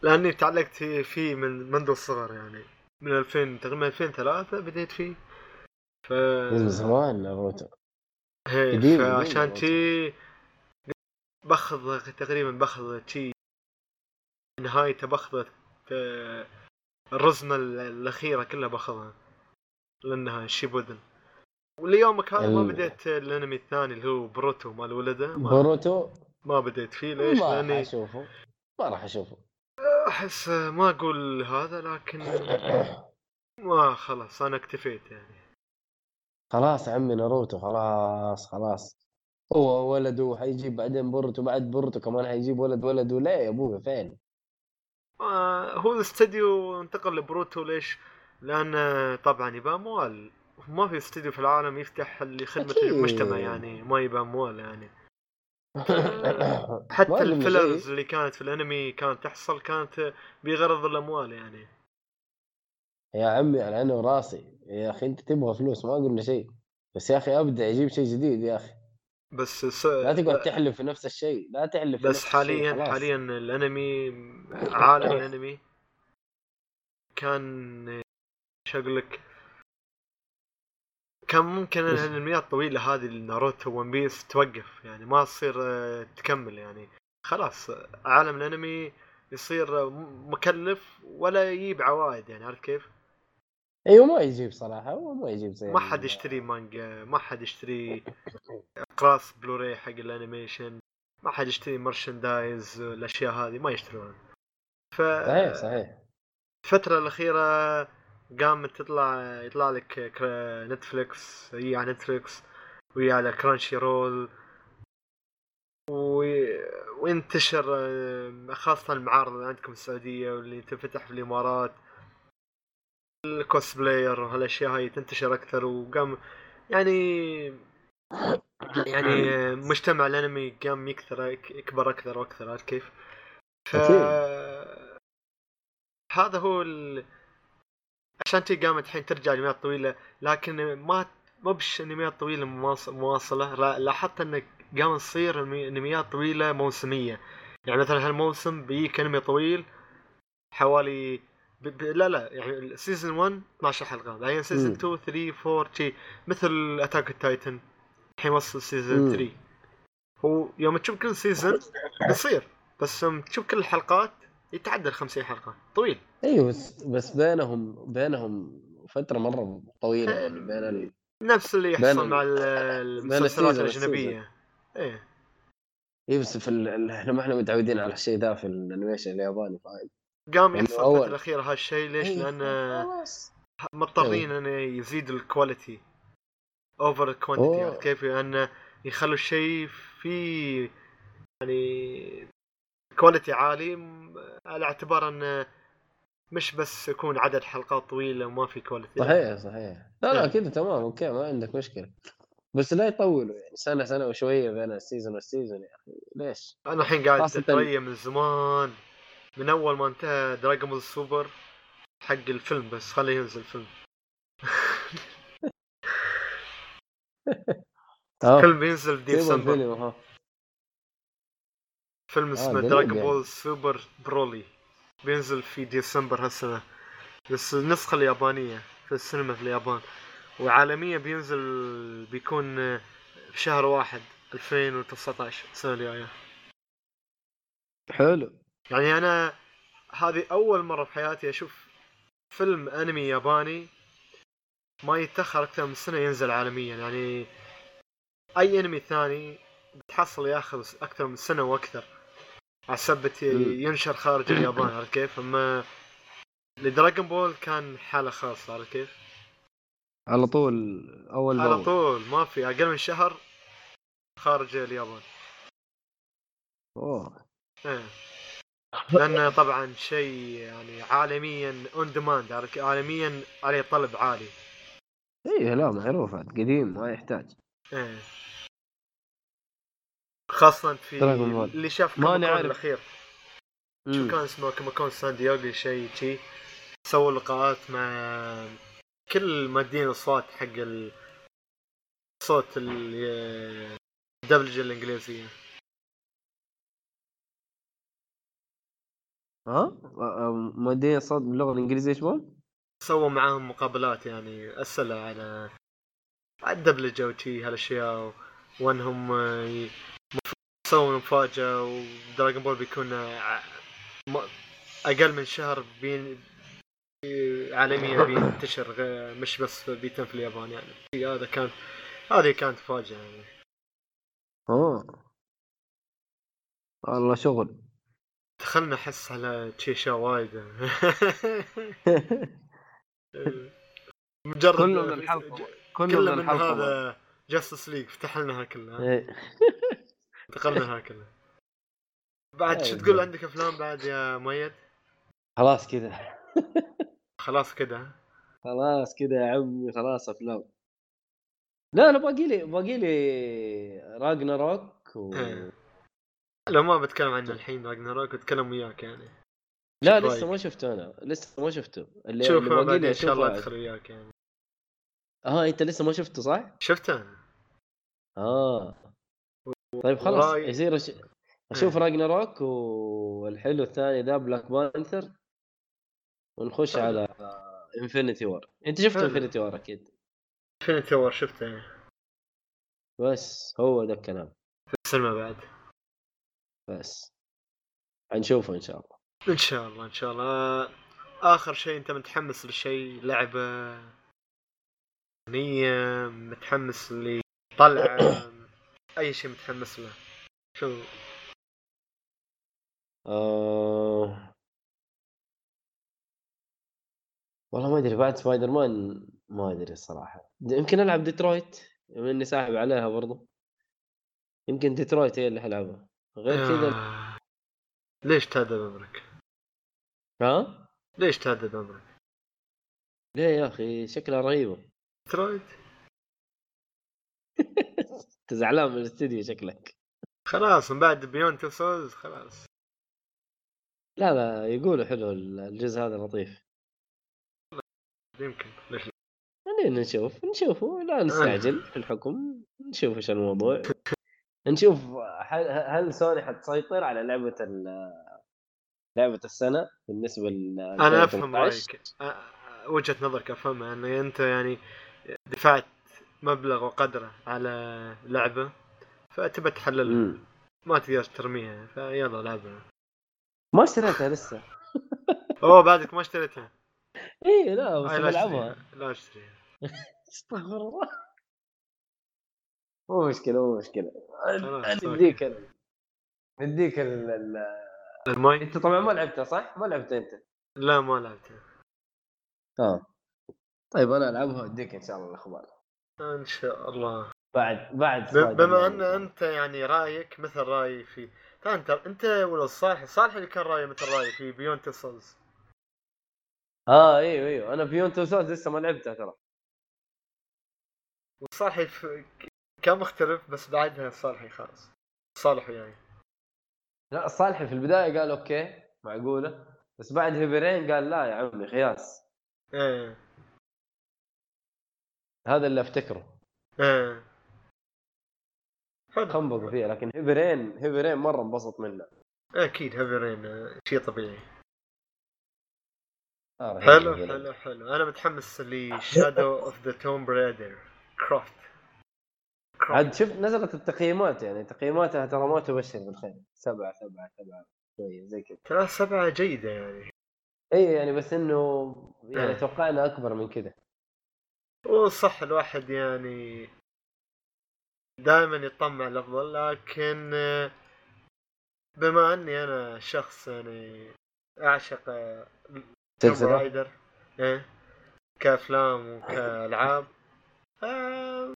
لأني تعلقت فيه- من منذ الصغر يعني. من 2000 تقريبا 2003 بديت فيه. ف من زمان ناروتو. فعشان. شي باخذ تقريبا باخذ شي نهايته باخذ آه، الرزمة ال- الأخيرة كلها باخذها للنهاية شيبودن. وليومك هذا ما بديت الأنمي الثاني اللي هو بروتو مال ولده ما, بوروتو ما بديت فيه ليش؟ ما راح لأني أشوفه ما راح أشوفه أحس ما أقول هذا لكن ما خلاص أنا اكتفيت يعني خلاص عمي ناروتو خلاص خلاص هو ولده حيجيب بعدين بورتو بعد بورتو كمان حيجيب ولد ولده ليه يا أبوي فين؟ آه، هو الاستديو انتقل لبروتو ليش؟ لأن طبعا يبى اموال ما في استديو في العالم يفتح أكيد. المجتمع يعني ما يبى اموال يعني حتى الفيلرز. اللي كانت في الأنمي كانت تحصل كانت بغرض الأموال يعني. يا عمي على عيني وراسي يا أخي أنت تبغى فلوس ما قلنا شيء. بس يا أخي أبدأ يجيب شيء جديد يا أخي. بس س... لا تقعد تحلف في نفس الشيء. لا تحلف بس حاليا. حاليا الأنمي عالم الأنمي كان إيش أقول لك كان ممكن؟ الانميات الطويله هذه ناروتو ون بيس توقف يعني ما تصير آه، تكمل يعني خلاص عالم الأنمي يصير آه، مكلف ولا يجيب عوائد يعني عارف كيف؟ أيوه ما يجيب صراحة هو ما يجيب زي ما حد يشتري مانجا ما حد يشتري أقراص بلوراي حق ال animation ما حد يشتري merchandise الأشياء هذه ما يشترون ف صحيح صحيح الفترة الأخيرة قامت تطلع يطلع لك نتفليكس هي على نتفليكس وهي على كرانشي رول و... وينتشر خاصة المعارض اللي عندكم السعودية واللي تنفتح في الإمارات ال cosplayer وهالأشياء هاي تنتشر أكثر وقام يعني يعني مجتمع الأنمي قام يكثر يكبر أكثر وأكثر عارف كيف؟ ف. هذا هو ال... عشان تي قامت الحين ترجع انميات طويلة لكن ما ما بش انميات طويلة مواص- مواصلة لا- لاحظت إن قامت تصير انميات طويلة موسمية يعني مثلا هالموسم بيجيك أنمي طويل حوالي ب... ب... لا لا يعني season 1 12 حلقة بعدين season مم. 2 3 4 شي مثل اتاك التايتن الحين وصل season مم. 3 هو يوم تشوف كل season بيصير بس يوم تشوف كل الحلقات يتعدى ال 50 حلقة طويل أيوه بس بس بينهم بينهم فترة مرة طويلة يعني بين ال... نفس اللي يحصل مع ال- المسلسلات الأجنبية إيه اي بس في ال... إحنا ما إحنا متعودين على الشيء ذا في ال animation الياباني فاهم قام يحصل أول- الفترة الاخيره هالشيء ليش؟ أيوة، لأن مضطرين انه يزيد ال quality over. عرفت كيف؟ لأن يخلوا الشيء في يعني quality عالي على اعتبار انه مش بس يكون عدد حلقات طويله وما في quality صحيح صحيح. لا لا إيه. كذا تمام okay ما عندك مشكلة. بس لا يطولوا يعني سنة سنة وشوية بين ال season وال season يا أخي ليش؟ أنا الحين قاعد أتريا من زمان من أول ما انتهى دراجون بول سوبر حق الفيلم بس خليه ينزل فيلم. آه. فيلم بينزل في ديسمبر. فيلم اسمه قريب دراجون يعني. بول سوبر برولي بينزل في ديسمبر هالسنة بس النسخة اليابانية في السينما في اليابان. وعالميا بينزل بيكون في شهر واحد 2019 السنة الجاية. حلو. يعني أنا هذه أول مرة في حياتي أشوف فيلم أنمي ياباني ما يتأخر أكثر من سنة ينزل عالميا. يعني أي أنمي ثاني بتحصل ياخذ أكثر من سنة وأكثر. مم. ينشر خارج اليابان عرفت كيف؟ أما لدراجون بول كان حالة خاصة عرفت كيف؟ على طول أول على. طول ما في أقل من شهر خارج اليابان أوه إيه. لأنه طبعا شيء يعني عالميا on demand عالميا عليه طلب عالي إيه لا معروف قديم ما يحتاج إيه خاصة في. اللي شاف ما كوميكون نعرف. الأخير. شو كان اسمه كوميكون سان دييغو شيء شي سووا لقاءات مع كل مؤدين الصوت حق ال- صوت ال- الدبلجة الإنجليزية ها مودين الصوت باللغة الإنجليزية إيش بون؟ سووا معاهم مقابلات يعني أسئلة على على الدبلجة وشي هالأشياء وأنهم يسوون مفاجأة ودراجون بول بيكون م- أقل من شهر بين عالميا بينتشر مش بس بيتم في اليابان يعني. هذا كان هذه كانت مفاجأة يعني. أوه. والله شغل. دخلنا أحس على تشيشا وايد. مجرد كله من الحلقة كله من من هذا جاستس ليج فتح لنا كلها. انتقلنا كلها. بعد شو. تقول عندك أفلام بعد يا ميت خلاص كذا. خلاص كده خلاص كذا يا عمي خلاص أفلام. لا أنا باقي لي باقي لي راجنا روك و... إيه. لو ما بتكلم عنه الحين راجناروك بتكلم وياك يعني. لا لسه. ما شفته أنا لسه ما شفته. اللي, شوف اللي باقي لي إن شاء الله أدخل وياك يعني. آه أنت لسه ما شفته صح؟ شفته آه. طيب خلاص يصير أش... أشوف إيه. Ragnarok والحلو الثاني The Black Panther ونخش حلو. على Infinity War. أنت شفت. Infinity War أكيد. Infinity War شفته يعني. بس هو ذا الكلام. في السينما بعد. بس. حنشوفه إن شاء الله. إن شاء الله إن شاء الله. آخر شيء أنت متحمس لشيء؟ لعبة؟ اغنيه متحمس لطلعة؟ أي شيء متحمس له. شو؟ آه... والله ما أدري بعد سبايدر مان ما أدري الصراحه يمكن ألعب ديترويت بما إني ساحب عليها برضو. يمكن ديترويت هي اللي حلعبها غير كذا آه. ليش تهدد عمرك؟ ها؟ ليش تهدد عمرك؟ ليه يا أخي؟ شكلها رهيبة. انت زعلان من الاستديو شكلك. خلاص من بعد Beyond Two Souls خلاص. لا لا يقولوا حلو الجزء هذا لطيف. يمكن ليش؟ خلينا نشوف نشوفه. لا نستعجل في الحكم نشوف إيش الموضوع. نشوف هل, سوني حتسيطر على لعبة ال- لعبة السنة بالنسبة ل أنا أفهم رأيك. وجهة نظرك أفهمها ان أنت يعني دفعت مبلغ وقدره على لعبة فتبى تحللها. ما تقدر ترميها فيلا لعبها ما اشتريتها لسه. أوه بعدك ما اشتريتها. اي لا بس آه، لا بلعبها اشتريها لا اشتريها. استغفر الله. مو مشكلة مو مشكلة. خلاص، نديك نديك ال- ال- الماي؟ أنت طبعا ما لعبتها صح؟ ما لعبتها أنت. لا ما لعبتها. آه. طيب أنا ألعبها وأديك إن شاء الله الأخبار. إن شاء الله. بعد بعد بما. أن أنت يعني رأيك مثل رأيي في ترى أنت أنت ولا صالح صالح اللي كان رأيه مثل رأيي في Beyond Souls آه أيوه أيوه أنا Beyond Two Souls لسه ما لعبتها ترى. وصالحي في... كان مختلف بس بعدها صالحي خلاص. صالح وياي لا صالحي في البداية قال okay معقولة. بس بعد Heavy Rain قال لا يا عمي خياس. إيه. هذا اللي أفتكره. إيه حلو. خنبقوا فيها لكن Heavy Rain Heavy Rain مرة انبسط منه. أكيد Heavy Rain شيء طبيعي. آه، حلو. حلو حلو. أنا متحمس ل Shadow of the Tomb Raider كرافت عاد شفت نزلت التقييمات يعني تقييماتها ترى ما تبشر بالخير. سبعة سبعة سبعة شوية زي كذا. ترى سبعة جيدة يعني. اي يعني بس إنه يعني إيه. توقعنا أكبر من كذا. وصح الواحد يعني دائما يطمع الأفضل لكن بما أني أنا شخص يعني أعشق سلسلة رايدر إيه كأفلام وكألعاب آه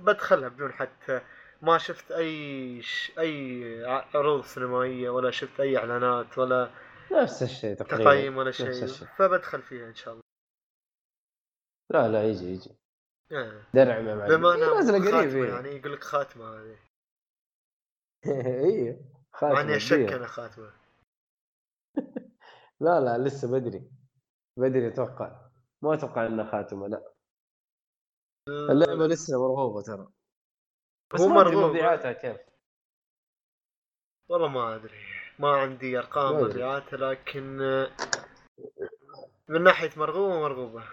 بدخلها بدون حتى ما شفت أي ش... أي عروض سينمائية ولا شفت أي إعلانات ولا نفس الشيء تقريبا تقييم ولا شيء. فبدخل فيها إن شاء الله لا لا يجي يجي. آه. درعم يا معلم بما إيه، انها نازلة قريب خاتمه إيه. يعني يقول لك خاتمه هذه. أيوه مع خاتمة اني أشك. أنا خاتمة. لا لا لسه بدري. بدري أتوقع. ما أتوقع إنها خاتمة لا. اللعبة لسه مرغوبة ترى. بس هو ما مرغوب. مبيعاتها كيف. والله ما أدري. ما عندي أرقام ما أدري. مبيعات لكن من ناحية مرغوبة مرغوبة.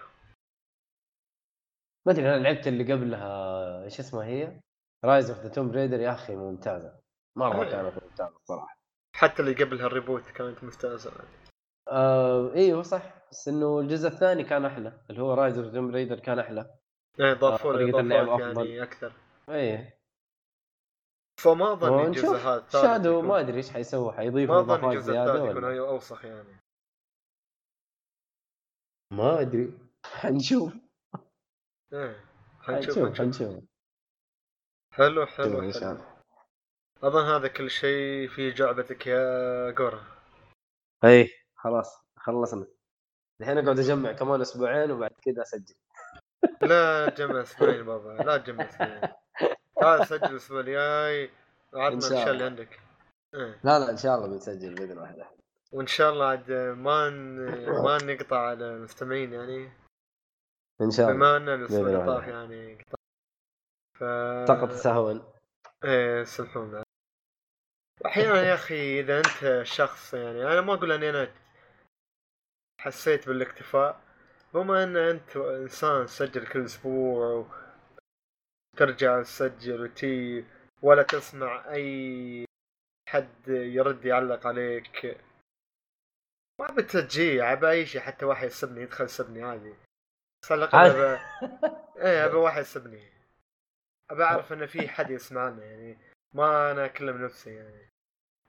ما أدري أنا لعبت اللي قبلها إيش اسمها هي؟ Rise of the Tomb Raider يا أخي ممتازة مرة إيه. كانت ممتازة الصراحة حتى اللي قبلها ال reboot كانت ممتازة. آه أيوه صح بس إنه الجزء الثاني كان أحلى اللي هو Rise of Tomb Raider كان أحلى. يعني ضافوا طريقة له اضافات. يعني أكثر. إيه. فما أظن الجزء هذا Shadow ما أدري إيش حيسوي حيضيفوا ما أظن الجزء الثالث يكون أوسخ يعني. ما أدري. حنشوف. إيه حنشوف حنشوف حلو حلو ان شاء حلو. الله أظن هذا كل شيء في جعبتك يا جورا إي خلاص خلصنا. الحين أقعد أجمع كمان أسبوعين وبعد كذا أسجل. لا تجمع أسبوعين بابا لا تجمع أسبوعين. تعال سجل الأسبوع الجاي وعطنا الاشياء اللي الله. عندك. إيه. لا لا إن شاء الله بنسجل بإذن واحدة وإن شاء الله عاد ما ن... ما نقطع على المستمعين يعني. إن شاء الله. بما أن الأسبوع. طاف يعني ف سقط سهوا إيه سامحونا أحيانا يا أخي إذا أنت شخص يعني أنا ما أقول أني أنا حسيت بالاكتفاء. بما أن أنت إنسان تسجل كل أسبوع وترجع تسجل وتي ولا تسمع أي حد يرد يعلق عليك. ما بتجي عبى أي شيء حتى واحد يسبني يدخل يسبني عادي. عادي. أبى- إيه ابى واحد يسبني. ابى أعرف إن في حد يسمعنا يعني ما أنا أكلم نفسي يعني.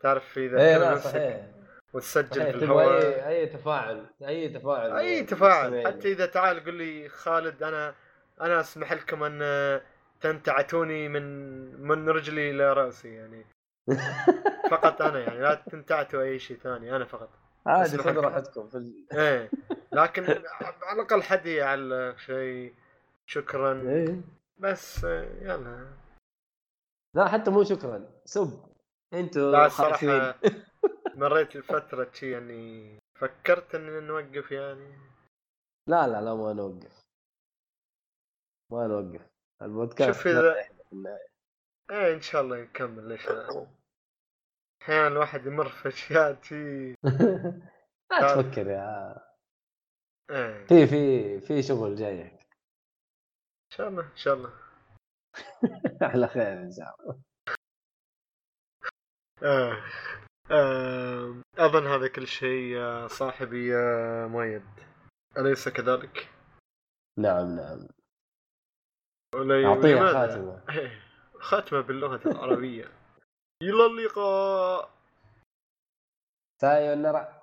تعرف إذا اي تكلم نفسك صحيح. وتسجل صحيح في الهواء. اي أي تفاعل أي تفاعل أي تفاعل. مستمعين. حتى إذا تعال قل لي خالد أنا أنا أسمح لكم أن تنتعتوني من من رجلي إلى رأسي يعني. فقط أنا يعني. لا تنتعتوا أي شيء ثاني أنا فقط. عادي خذ. راحتكم. في ال... إيه. لكن على الأقل حد يعلق شيء. شكرا. إيه. بس يلا. لا حتى مو شكرا. سب. أنتوا لا الصراحة مريت الفترة شي يعني فكرت اننا نوقف يعني. لا لا لا ما نوقف. ما نوقف. البودكاست شوف اذا. إيه إن شاء الله نكمل ليش لا. أحيانا الواحد يمر في أشياء شي لا تفكر يا إيه في في في شغل جاي إن شاء الله إن شاء الله على خير إن شاء الله آه. آه. أظن هذا كل شيء يا صاحبي يا مؤيد أليس كذلك؟ نعم نعم أعطيها؟ خاتمة إيه، ختمة باللغة العربية إلى اللقاء. سايونارا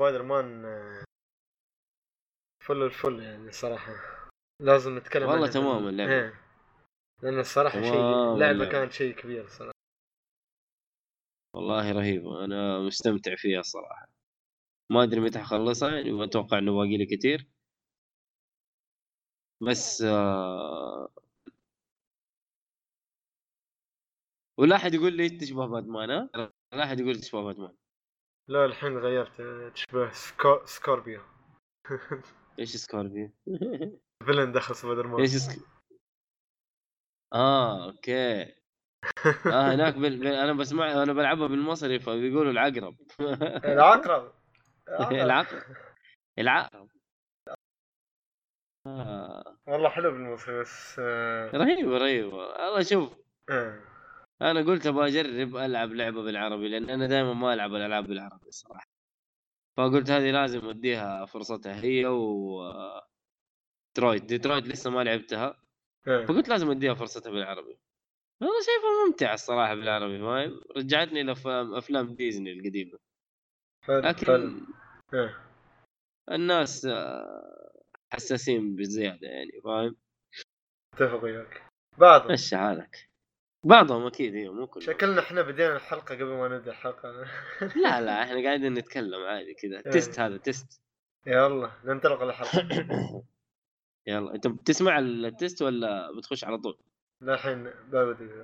سبايدر مان آه، فل الفل يعني صراحة لازم نتكلم والله عنها. تمام اللعبة. إيه. لأن الصراحة شيء اللعبة. كانت شيء كبير صراحة والله رهيبة أنا مستمتع فيها الصراحة ما أدري متى حخلصها يعني ما أتوقع إنه باقي لي كثير بس آه... ولا أحد يقول لي تشبه باتمان ها؟ لا أحد يقول تشبه باتمان لا الحين غيرت. تشبه سكو... Scorpio إيش Scorpio؟ villain دخل سبايدر مان. إيش سك... آه okay. آه هناك بال... بال... أنا بسمع أنا بلعبها بالمصري فبيقولوا العقرب. العقرب. العقرب. العقرب. آه. والله حلو بالمصري بس آه، رهيبة رهيبة. والله شوف. آه. أنا قلت أبغى أجرب ألعب لعبة بالعربي لأن أنا دائما ما ألعب الألعاب بالعربي الصراحة. فقلت هذه لازم أديها فرصتها هي و Detroit Detroit لسه ما لعبتها. آه. فقلت لازم أديها فرصتها بالعربي. والله شايفها ممتعة الصراحة بالعربي فاهم رجعتني لأفلام أفلام ديزني حلو لكن آه. الناس آه، حساسين بزيادة يعني فاهم؟ أتفق وياك. بعضهم مشي حالك. بعضهم أكيد هي مو كلهم. شكلنا إحنا بدينا الحلقة قبل ما نبدأ الحلقة. لا لا إحنا قاعدين نتكلم عادي كذا. test هذا test. يلا ننطلق للحلقه يلا أنت بتسمع ال test ولا بتخش على طول؟ لا الحين ببدأ.